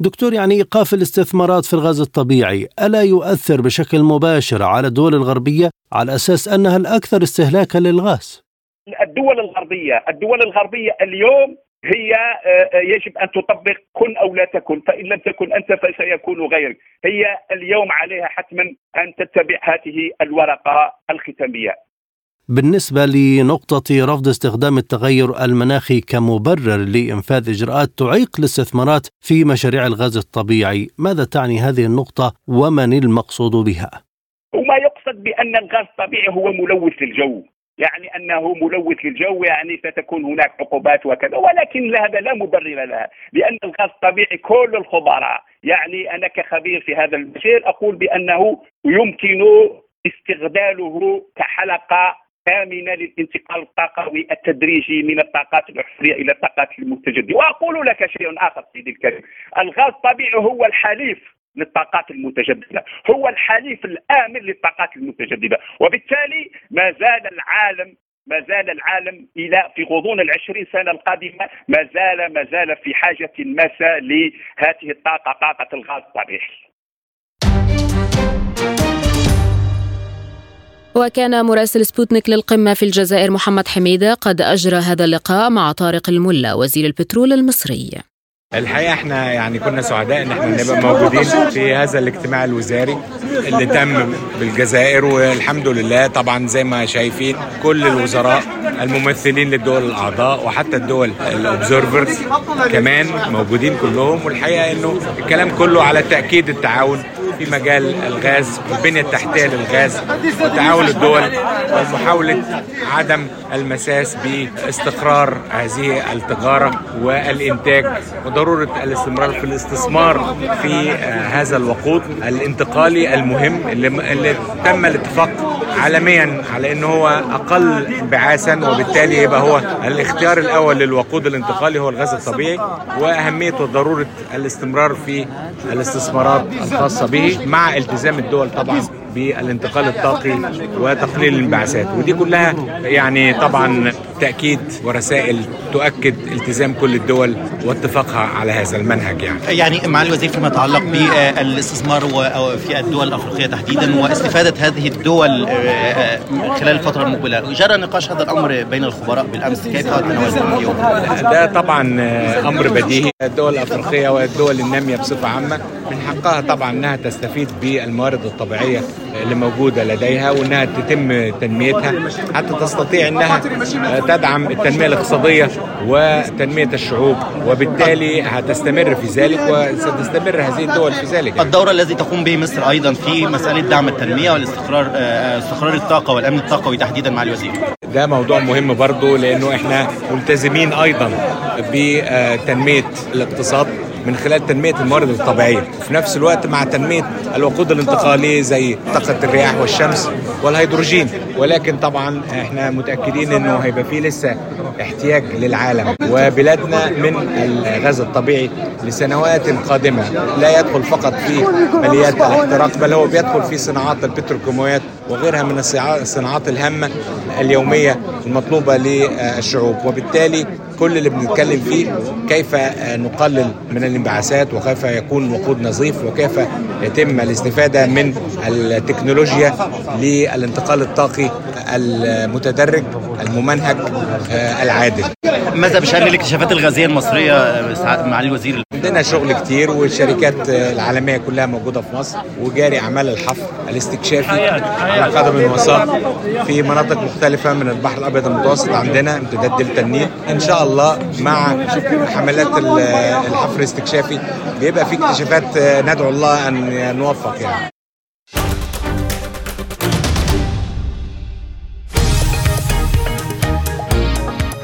[SPEAKER 2] دكتور يعني إيقاف الاستثمارات في الغاز الطبيعي ألا يؤثر بشكل مباشر على الدول الغربية على أساس أنها الأكثر استهلاكا للغاز؟
[SPEAKER 8] الدول الغربية، الدول الغربية اليوم هي آه، آه، يجب أن تطبق كن أو لا تكن فإن لم تكن أنت فسيكون غيرك. هي اليوم عليها حتما أن تتبع هذه الورقة الختامية.
[SPEAKER 2] بالنسبة لنقطة رفض استخدام التغير المناخي كمبرر لإنفاذ إجراءات تعيق الاستثمارات في مشاريع الغاز الطبيعي ماذا تعني هذه النقطة ومن المقصود بها؟
[SPEAKER 8] وما يقصد بأن الغاز الطبيعي هو ملوث للجو. يعني أنه ملوث للجو يعني ستكون هناك عقوبات وكذا ولكن هذا لا مبرر لها لأن الغاز الطبيعي كل الخبراء. يعني أنا كخبير في هذا المجال أقول بأنه يمكن استغلاله كحلقة آمنة للانتقال الطاقوي التدريجي من الطاقات الأحفورية إلى الطاقات المتجددة وأقول لك شيء آخر سيدي الكريم. الغاز الطبيعي هو الحليف. للطاقات المتجددة هو الحليف الآمن للطاقات المتجددة وبالتالي ما زال العالم ما زال العالم إلى في غضون العشرين سنة القادمة ما زال ما زال في حاجة ماسة لهذه الطاقة طاقة الغاز الطبيعي.
[SPEAKER 1] وكان مراسل سبوتنيك للقمة في الجزائر محمد حميدة قد أجرى هذا اللقاء مع طارق الملا وزير البترول المصري.
[SPEAKER 9] الحقيقة إحنا يعني كنا سعداء ان إحنا نبقى موجودين في هذا الاجتماع الوزاري اللي تم بالجزائر والحمد لله طبعا زي ما شايفين كل الوزراء الممثلين للدول الأعضاء وحتى الدول الأوبزرفرز كمان موجودين كلهم. والحقيقة إنه الكلام كله على تأكيد التعاون في مجال الغاز والبنية التحتية للغاز وتعاون الدول ومحاولة عدم المساس باستقرار هذه التجارة والإنتاج وضرورة الاستمرار في الاستثمار في هذا الوقود الانتقالي المهم اللي, تم الاتفاق عالميا على إنه هو أقل انبعاثا وبالتالي يبقى هو الاختيار الأول للوقود الانتقالي هو الغاز الطبيعي واهميه وضروره الاستمرار في الاستثمارات الخاصة به. مع التزام الدول طبعا بالانتقال الطاقي وتقليل الانبعاثات. ودي كلها يعني طبعا تاكيد ورسائل تؤكد التزام كل الدول واتفاقها على هذا المنهج يعني.
[SPEAKER 10] يعني معالي الوزير فيما يتعلق بالاستثمار في الدول الأفريقية تحديدا واستفادة هذه الدول آه، خلال الفترة المقبلة جرى نقاش هذا الأمر بين الخبراء بالأمس كيف تناولتم اليوم؟
[SPEAKER 9] ده طبعا آه، أمر بديهي. الدول الأفريقية والدول النامية بصفة عامة من حقها طبعا إنها تستفيد بالموارد الطبيعية اللي موجودة لديها وأنها تتم تنميتها حتى تستطيع أنها تدعم التنمية الاقتصادية وتنمية الشعوب. وبالتالي هتستمر في ذلك وستستمر هذه الدول في ذلك.
[SPEAKER 10] الدور الذي تقوم به مصر أيضا في مسألة دعم التنمية والاستقرار آه، استقرار الطاقة والأمن الطاقوي تحديدا مع الوزير.
[SPEAKER 9] ده موضوع مهم برضه لأنه إحنا ملتزمين أيضا بتنمية الاقتصاد. من خلال تنمية الموارد الطبيعيه في نفس الوقت مع تنمية الوقود الانتقالي زي طاقة الرياح والشمس والهيدروجين. ولكن طبعا إحنا متأكدين إنه هيبقى فيه لسه احتياج للعالم وبلادنا من الغاز الطبيعي لسنوات قادمة. لا يدخل فقط في اليات الاحتراق بل هو بيدخل في صناعات البتروكيماويات وغيرها من الصناعات الهامة اليومية المطلوبة للشعوب. وبالتالي كل اللي بنتكلم فيه كيف نقلل من الانبعاثات وكيف يكون وقود نظيف وكيف يتم الاستفادة من التكنولوجيا للانتقال الطاقي المتدرج الممنهج العادل.
[SPEAKER 10] ماذا بشأن الاكتشافات الغازية المصرية؟ معالي الوزير
[SPEAKER 9] عندنا شغل كتير والشركات العالمية كلها موجودة في مصر وجاري أعمال الحفر الاستكشافي على قدم وساق في مناطق مختلفة من البحر الأبيض المتوسط عندنا امتداد دلتا النيل إن شاء الله مع حملات الحفر الاستكشافي بيبقى في اكتشافات ندعو الله أن نوفق يعني.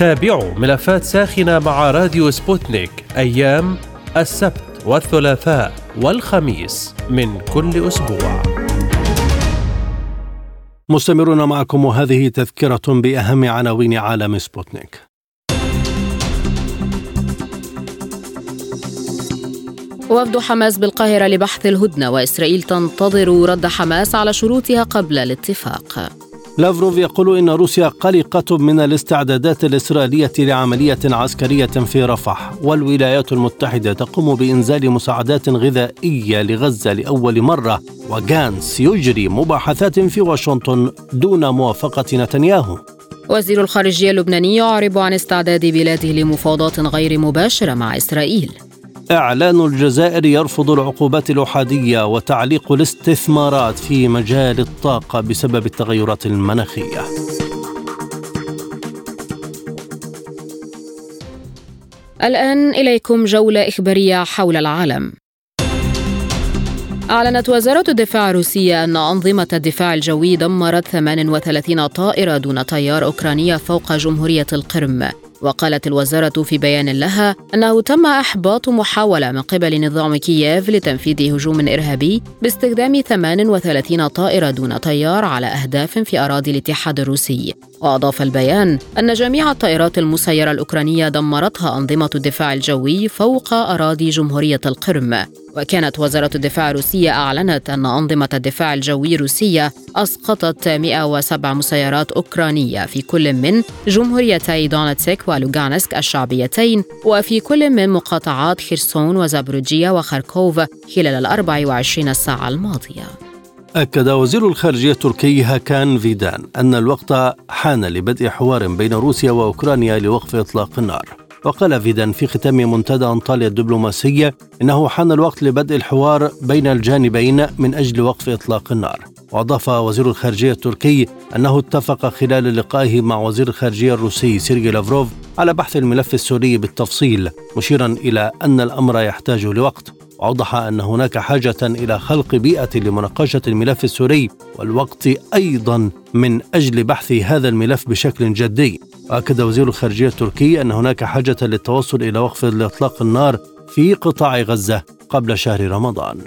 [SPEAKER 6] تابعوا ملفات ساخنة مع راديو سبوتنيك أيام السبت والثلاثاء والخميس من كل أسبوع.
[SPEAKER 2] مستمرون معكم وهذه تذكرة بأهم عناوين عالم سبوتنيك.
[SPEAKER 1] وفد حماس بالقاهرة لبحث الهدنة وإسرائيل تنتظر رد حماس على شروطها قبل الاتفاق.
[SPEAKER 2] لافروف يقول إن روسيا قلقة من الاستعدادات الإسرائيلية لعملية عسكرية في رفح والولايات المتحدة تقوم بإنزال مساعدات غذائية لغزة لأول مرة وغانس يجري مباحثات في واشنطن دون موافقة نتنياهو.
[SPEAKER 1] وزير الخارجية اللبناني يعرب عن استعداد بلاده لمفاوضات غير مباشرة مع إسرائيل.
[SPEAKER 2] إعلان الجزائر يرفض العقوبات الأحادية وتعليق الاستثمارات في مجال الطاقة بسبب التغيرات المناخية.
[SPEAKER 1] الآن إليكم جولة إخبارية حول العالم. أعلنت وزارة الدفاع الروسية أن أنظمة الدفاع الجوي دمرت 38 طائرة دون طيار أوكرانية فوق جمهورية القرم وقالت الوزارة في بيان لها أنه تم إحباط محاولة من قبل نظام كييف لتنفيذ هجوم إرهابي باستخدام 38 طائرة دون طيار على أهداف في أراضي الاتحاد الروسي. وأضاف البيان أن جميع الطائرات المسيرة الأوكرانية دمرتها أنظمة الدفاع الجوي فوق أراضي جمهورية القرم. وكانت وزارة الدفاع الروسية أعلنت أن أنظمة الدفاع الجوي الروسية أسقطت 107 مسيرات أوكرانية في كل من جمهوريتي دونتسك ولوغانسك الشعبيتين وفي كل من مقاطعات خيرسون وزابروجيا وخاركوف خلال ال 24 ساعة الماضية.
[SPEAKER 2] أكد وزير الخارجية التركي هاكان فيدان أن الوقت حان لبدء حوار بين روسيا وأوكرانيا لوقف إطلاق النار. وقال فيدان في ختام منتدى أنطاليا الدبلوماسية إنه حان الوقت لبدء الحوار بين الجانبين من أجل وقف إطلاق النار. وأضاف وزير الخارجية التركي أنه اتفق خلال لقائه مع وزير الخارجية الروسي سيرجي لافروف على بحث الملف السوري بالتفصيل مشيرا إلى أن الأمر يحتاج لوقت. وأوضح أن هناك حاجة إلى خلق بيئة لمناقشة الملف السوري والوقت أيضا من أجل بحث هذا الملف بشكل جدي. وأكد وزير الخارجية التركي أن هناك حاجة للتوصل إلى وقف إطلاق النار في قطاع غزة قبل شهر رمضان.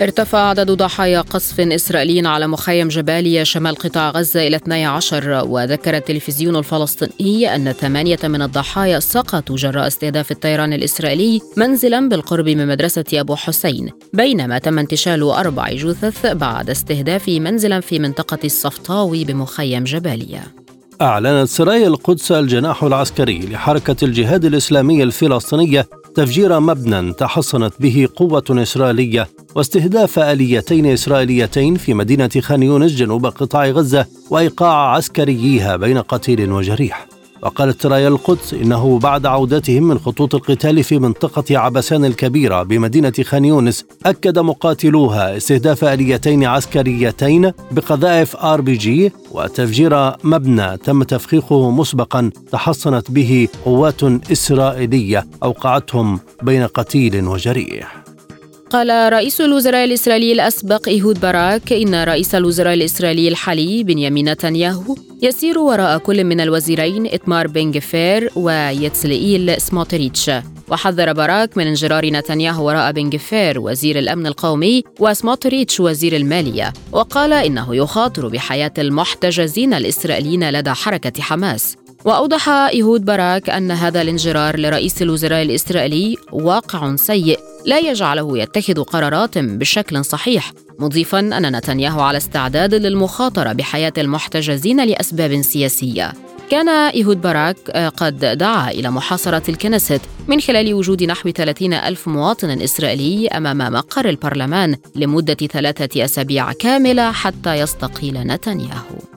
[SPEAKER 1] ارتفع عدد ضحايا قصف إسرائيلي على مخيم جباليا شمال قطاع غزة إلى 12 وذكر التلفزيون الفلسطيني أن ثمانية من الضحايا سقطوا جراء استهداف الطيران الإسرائيلي منزلا بالقرب من مدرسة أبو حسين بينما تم انتشال أربع جثث بعد استهداف منزلا في منطقة الصفطاوي بمخيم جباليا
[SPEAKER 2] أعلنت سرايا القدس الجناح العسكري لحركة الجهاد الإسلامي الفلسطينية تفجير مبنى تحصنت به قوة إسرائيلية واستهداف آليتين إسرائيليتين في مدينة خان يونس جنوب قطاع غزة وإيقاع عسكرييها بين قتيل وجريح. وقالت سرايا القدس إنه بعد عودتهم من خطوط القتال في منطقة عبسان الكبيرة بمدينة خان يونس أكد مقاتلوها استهداف آليتين عسكريتين بقذائف آر بي جي وتفجير مبنى تم تفخيخه مسبقا تحصنت به قوات إسرائيلية أوقعتهم بين قتيل وجريح.
[SPEAKER 1] قال رئيس الوزراء الإسرائيلي الأسبق إيهود باراك إن رئيس الوزراء الإسرائيلي الحالي بنيامين نتنياهو يسير وراء كل من الوزيرين إتمار بن جفير ويتسلئيل سموتريتش. وحذر باراك من انجرار نتنياهو وراء بن جفير وزير الأمن القومي وسموتريتش وزير المالية. وقال إنه يخاطر بحياة المحتجزين الإسرائيليين لدى حركة حماس. وأوضح إيهود باراك أن هذا الانجرار لرئيس الوزراء الإسرائيلي واقع سيء لا يجعله يتخذ قرارات بشكل صحيح مضيفا أن نتنياهو على استعداد للمخاطرة بحياة المحتجزين لأسباب سياسية. كان إيهود باراك قد دعا إلى محاصرة الكنيست من خلال وجود نحو 30 ألف مواطن إسرائيلي أمام مقر البرلمان لمدة ثلاثة أسابيع كاملة حتى يستقيل نتنياهو.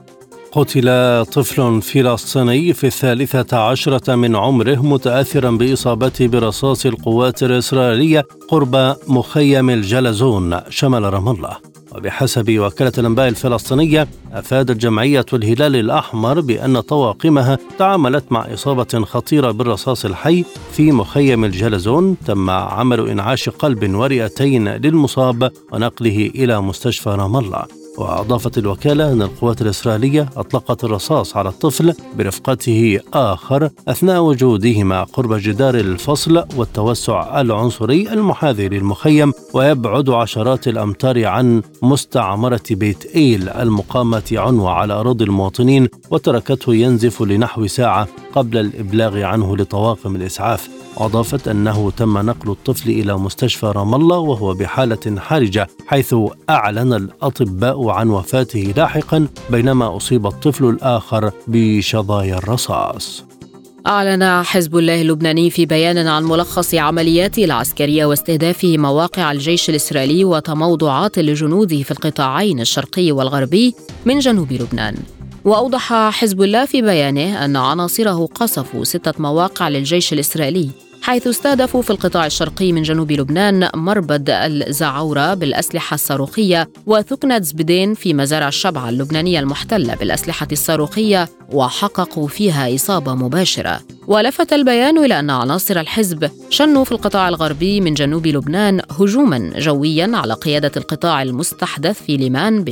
[SPEAKER 2] قتل طفل فلسطيني في الثالثة عشرة من عمره متأثرا بإصابته برصاص القوات الإسرائيلية قرب مخيم الجلزون شمال رام الله. وبحسب وكالة الأنباء الفلسطينية أفادت جمعية الهلال الأحمر بأن طواقمها تعاملت مع إصابة خطيرة بالرصاص الحي في مخيم الجلزون. تم عمل إنعاش قلب ورئتين للمصاب ونقله إلى مستشفى رام الله. وأضافت الوكالة أن القوات الإسرائيلية أطلقت الرصاص على الطفل برفقته آخر أثناء وجودهما قرب جدار الفصل والتوسع العنصري المحاذي للمخيم ويبعد عشرات الأمتار عن مستعمرة بيت إيل المقامة عنوة على أراضي المواطنين وتركته ينزف لنحو ساعة قبل الإبلاغ عنه لطواقم الإسعاف. أضافت أنه تم نقل الطفل إلى مستشفى رام الله وهو بحالة حرجة حيث أعلن الأطباء عن وفاته لاحقا بينما أصيب الطفل الآخر بشظايا الرصاص.
[SPEAKER 1] أعلن حزب الله اللبناني في بيان عن ملخص عملياته العسكرية واستهداف مواقع الجيش الإسرائيلي وتموضعات لجنوده في القطاعين الشرقي والغربي من جنوب لبنان. وأوضح حزب الله في بيانه أن عناصره قصفوا ستة مواقع للجيش الإسرائيلي حيث استهدفوا في القطاع الشرقي من جنوب لبنان مربد الزعورة بالأسلحة الصاروخية وثكنة زبدين في مزارع الشبعة اللبنانية المحتلة بالأسلحة الصاروخية وحققوا فيها إصابة مباشرة. ولفت البيان إلى أن عناصر الحزب شنوا في القطاع الغربي من جنوب لبنان هجوما جويا على قيادة القطاع المستحدث في ليمان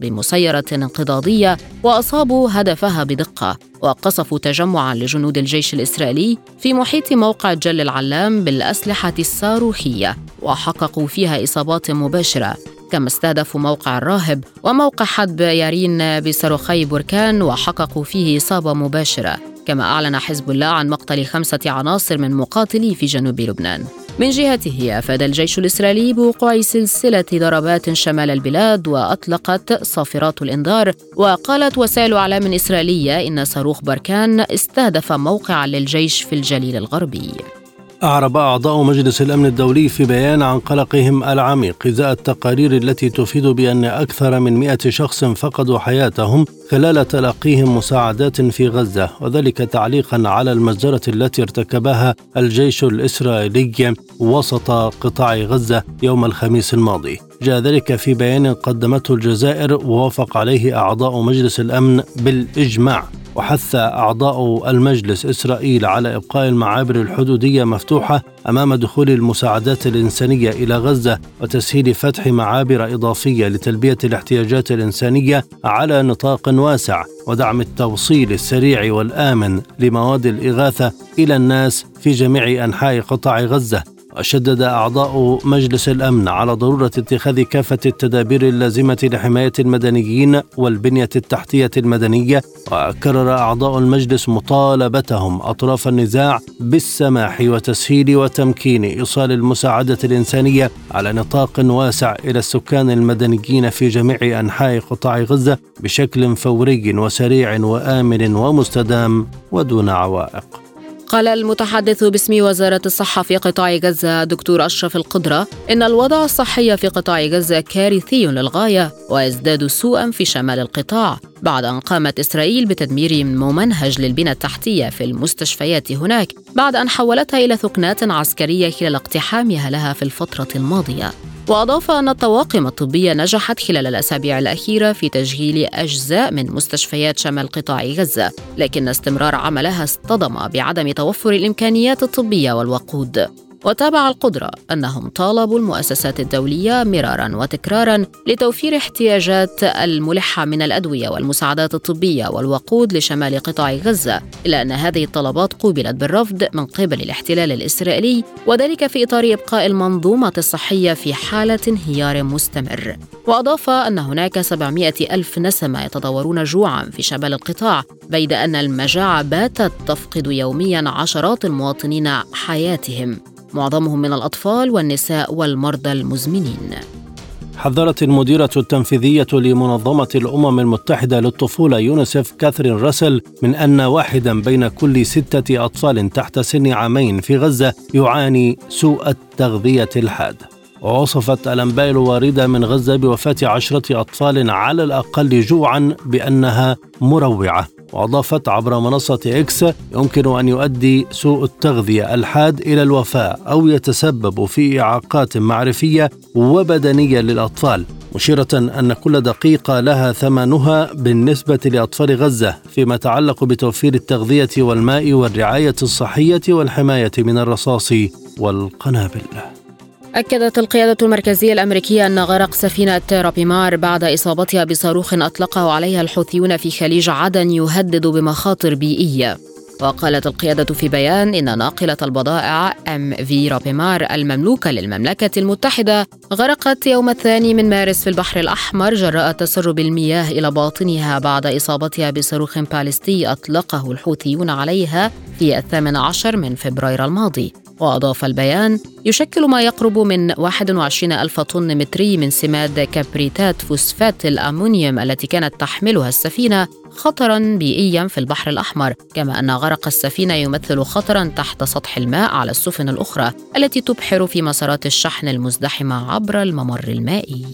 [SPEAKER 1] بمسيرة انقضاضية وأصابوا هدفها بدقة. وقصفوا تجمعا لجنود الجيش الإسرائيلي في محيط موقع جل العلام بالأسلحة الصاروخية. وحققوا فيها إصابات مباشرة. كما استهدفوا موقع الراهب وموقع حدب يارين بصاروخي بركان وحققوا فيه إصابة مباشرة كما أعلن حزب الله عن مقتل خمسة عناصر من مقاتلي في جنوب لبنان. من جهته أفاد الجيش الإسرائيلي بوقوع سلسلة ضربات شمال البلاد وأطلقت صافرات الإنذار وقالت وسائل أعلام إسرائيلية إن صاروخ بركان استهدف موقعا للجيش في الجليل الغربي.
[SPEAKER 2] أعرب أعضاء مجلس الأمن الدولي في بيان عن قلقهم العميق إزاء التقارير التي تفيد بأن أكثر من مئة شخص فقدوا حياتهم خلال تلقيهم مساعدات في غزة وذلك تعليقا على المجزرة التي ارتكبها الجيش الإسرائيلي وسط قطاع غزة يوم الخميس الماضي. جاء ذلك في بيان قدمته الجزائر ووافق عليه أعضاء مجلس الأمن بالإجماع وحث أعضاء المجلس إسرائيل على إبقاء المعابر الحدودية مفتوحة أمام دخول المساعدات الإنسانية إلى غزة وتسهيل فتح معابر إضافية لتلبية الاحتياجات الإنسانية على نطاق واسع ودعم التوصيل السريع والآمن لمواد الإغاثة إلى الناس في جميع أنحاء قطاع غزة. وشدد أعضاء مجلس الأمن على ضرورة اتخاذ كافة التدابير اللازمة لحماية المدنيين والبنية التحتية المدنية وكرر أعضاء المجلس مطالبتهم أطراف النزاع بالسماح وتسهيل وتمكين إيصال المساعدة الإنسانية على نطاق واسع إلى السكان المدنيين في جميع أنحاء قطاع غزة بشكل فوري وسريع وآمن ومستدام ودون عوائق.
[SPEAKER 1] قال المتحدث باسم وزارة الصحة في قطاع غزة دكتور أشرف القدرة إن الوضع الصحي في قطاع غزة كارثي للغاية ويزداد سوءا في شمال القطاع. بعد أن قامت إسرائيل بتدمير ممنهج للبنى التحتية في المستشفيات هناك بعد أن حولتها إلى ثكنات عسكرية خلال اقتحامها لها في الفترة الماضية وأضاف أن الطواقم الطبية نجحت خلال الأسابيع الأخيرة في تشغيل أجزاء من مستشفيات شمال قطاع غزة، لكن استمرار عملها اصطدم بعدم توفر الإمكانيات الطبية والوقود. وتابع القدرة أنهم طالبوا المؤسسات الدولية مرارا وتكرارا لتوفير احتياجات الملحة من الأدوية والمساعدات الطبية والوقود لشمال قطاع غزة إلا أن هذه الطلبات قوبلت بالرفض من قبل الاحتلال الإسرائيلي وذلك في إطار إبقاء المنظومة الصحية في حالة انهيار مستمر. وأضاف أن هناك 700 ألف نسمة يتضورون جوعا في شمال القطاع بيد أن المجاعة باتت تفقد يوميا عشرات المواطنين حياتهم. معظمهم من الأطفال والنساء والمرضى المزمنين.
[SPEAKER 2] حذرت المديرة التنفيذية لمنظمة الأمم المتحدة للطفولة يونيسف كاثرين راسل من أن واحدا بين كل ستة أطفال تحت سن عامين في غزة يعاني سوء التغذية الحاد. ووصفت الأنباء الواردة من غزة بوفاة عشرة أطفال على الأقل جوعا بأنها مروعة. وأضافت عبر منصة إكس يمكن أن يؤدي سوء التغذية الحاد إلى الوفاة أو يتسبب في إعاقات معرفية وبدنية للأطفال مشيرة أن كل دقيقة لها ثمنها بالنسبة لأطفال غزة فيما يتعلق بتوفير التغذية والماء والرعاية الصحية والحماية من الرصاص والقنابل.
[SPEAKER 1] أكدت القيادة المركزية الأمريكية أن غرق سفينة رابيمار بعد إصابتها بصاروخ أطلقه عليها الحوثيون في خليج عدن يهدد بمخاطر بيئية. وقالت القيادة في بيان إن ناقلة البضائع أم في رابيمار المملوكة للمملكة المتحدة غرقت يوم الثاني من مارس في البحر الأحمر جراء تسرب المياه إلى باطنها بعد إصابتها بصاروخ باليستي أطلقه الحوثيون عليها في الثامن عشر من فبراير الماضي. وأضاف البيان يشكل ما يقرب من 21 ألف طن متري من سماد كبريتات فوسفات الأمونيوم التي كانت تحملها السفينة خطرا بيئيا في البحر الأحمر كما أن غرق السفينة يمثل خطرا تحت سطح الماء على السفن الأخرى التي تبحر في مسارات الشحن المزدحمة عبر الممر المائي.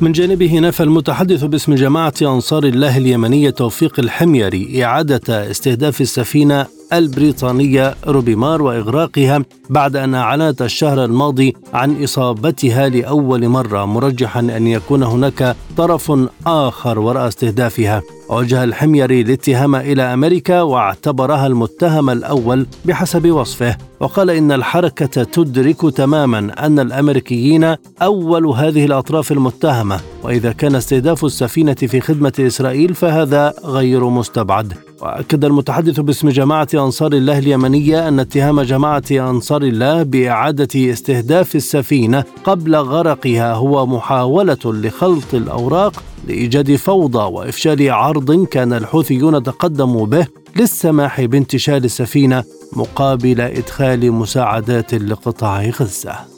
[SPEAKER 2] من جانبه نفى المتحدث باسم جماعة أنصار الله اليمنية توفيق الحميري إعادة استهداف السفينة البريطانية روبيمار وإغراقها بعد أن أعلنت الشهر الماضي عن إصابتها لأول مرة مرجحا أن يكون هناك طرف آخر وراء استهدافها. وجه الحميري الاتهام إلى أمريكا واعتبرها المتهم الأول بحسب وصفه وقال إن الحركة تدرك تماما أن الأمريكيين أول هذه الأطراف المتهمة وإذا كان استهداف السفينة في خدمة إسرائيل فهذا غير مستبعد. وأكد المتحدث باسم جماعة أنصار الله اليمنية أن اتهام جماعة أنصار الله بإعادة استهداف السفينة قبل غرقها هو محاولة لخلط الأوراق لإيجاد فوضى وإفشال عرض كان الحوثيون تقدموا به للسماح بانتشال السفينة مقابل إدخال مساعدات لقطاع غزة.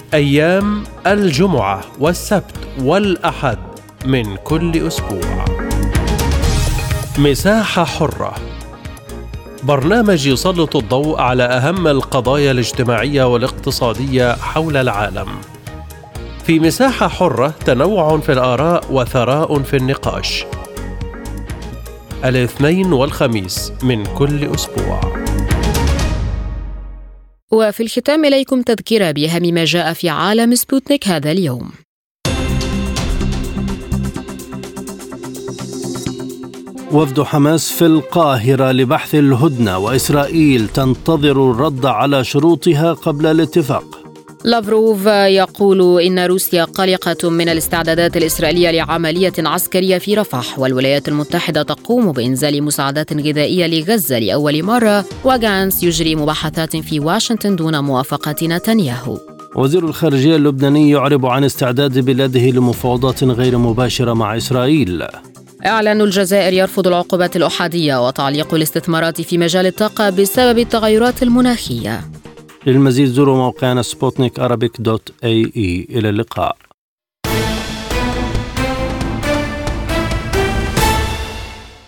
[SPEAKER 6] أيام الجمعة والسبت والأحد من كل أسبوع. مساحة حرة برنامج يسلط الضوء على أهم القضايا الاجتماعية والاقتصادية حول العالم. في مساحة حرة تنوع في الآراء وثراء في النقاش. الاثنين والخميس من كل أسبوع.
[SPEAKER 1] وفي الختام إليكم تذكرة بأهم ما جاء في عالم سبوتنيك هذا اليوم.
[SPEAKER 2] وفد حماس في القاهرة لبحث الهدنة وإسرائيل تنتظر الرد على شروطها قبل الاتفاق
[SPEAKER 1] لافروف يقول إن روسيا قلقة من الاستعدادات الإسرائيلية لعملية عسكرية في رفح والولايات المتحدة تقوم بإنزال مساعدات غذائية لغزة لأول مرة وجانس يجري مباحثات في واشنطن دون موافقة نتنياهو.
[SPEAKER 2] وزير الخارجية اللبناني يعرب عن استعداد بلاده لمفاوضات غير مباشرة مع إسرائيل.
[SPEAKER 1] إعلان الجزائر يرفض العقوبات الأحادية وتعليق الاستثمارات في مجال الطاقة بسبب التغيرات المناخية.
[SPEAKER 2] للمزيد زوروا موقعنا سبوتنيك إلى اللقاء.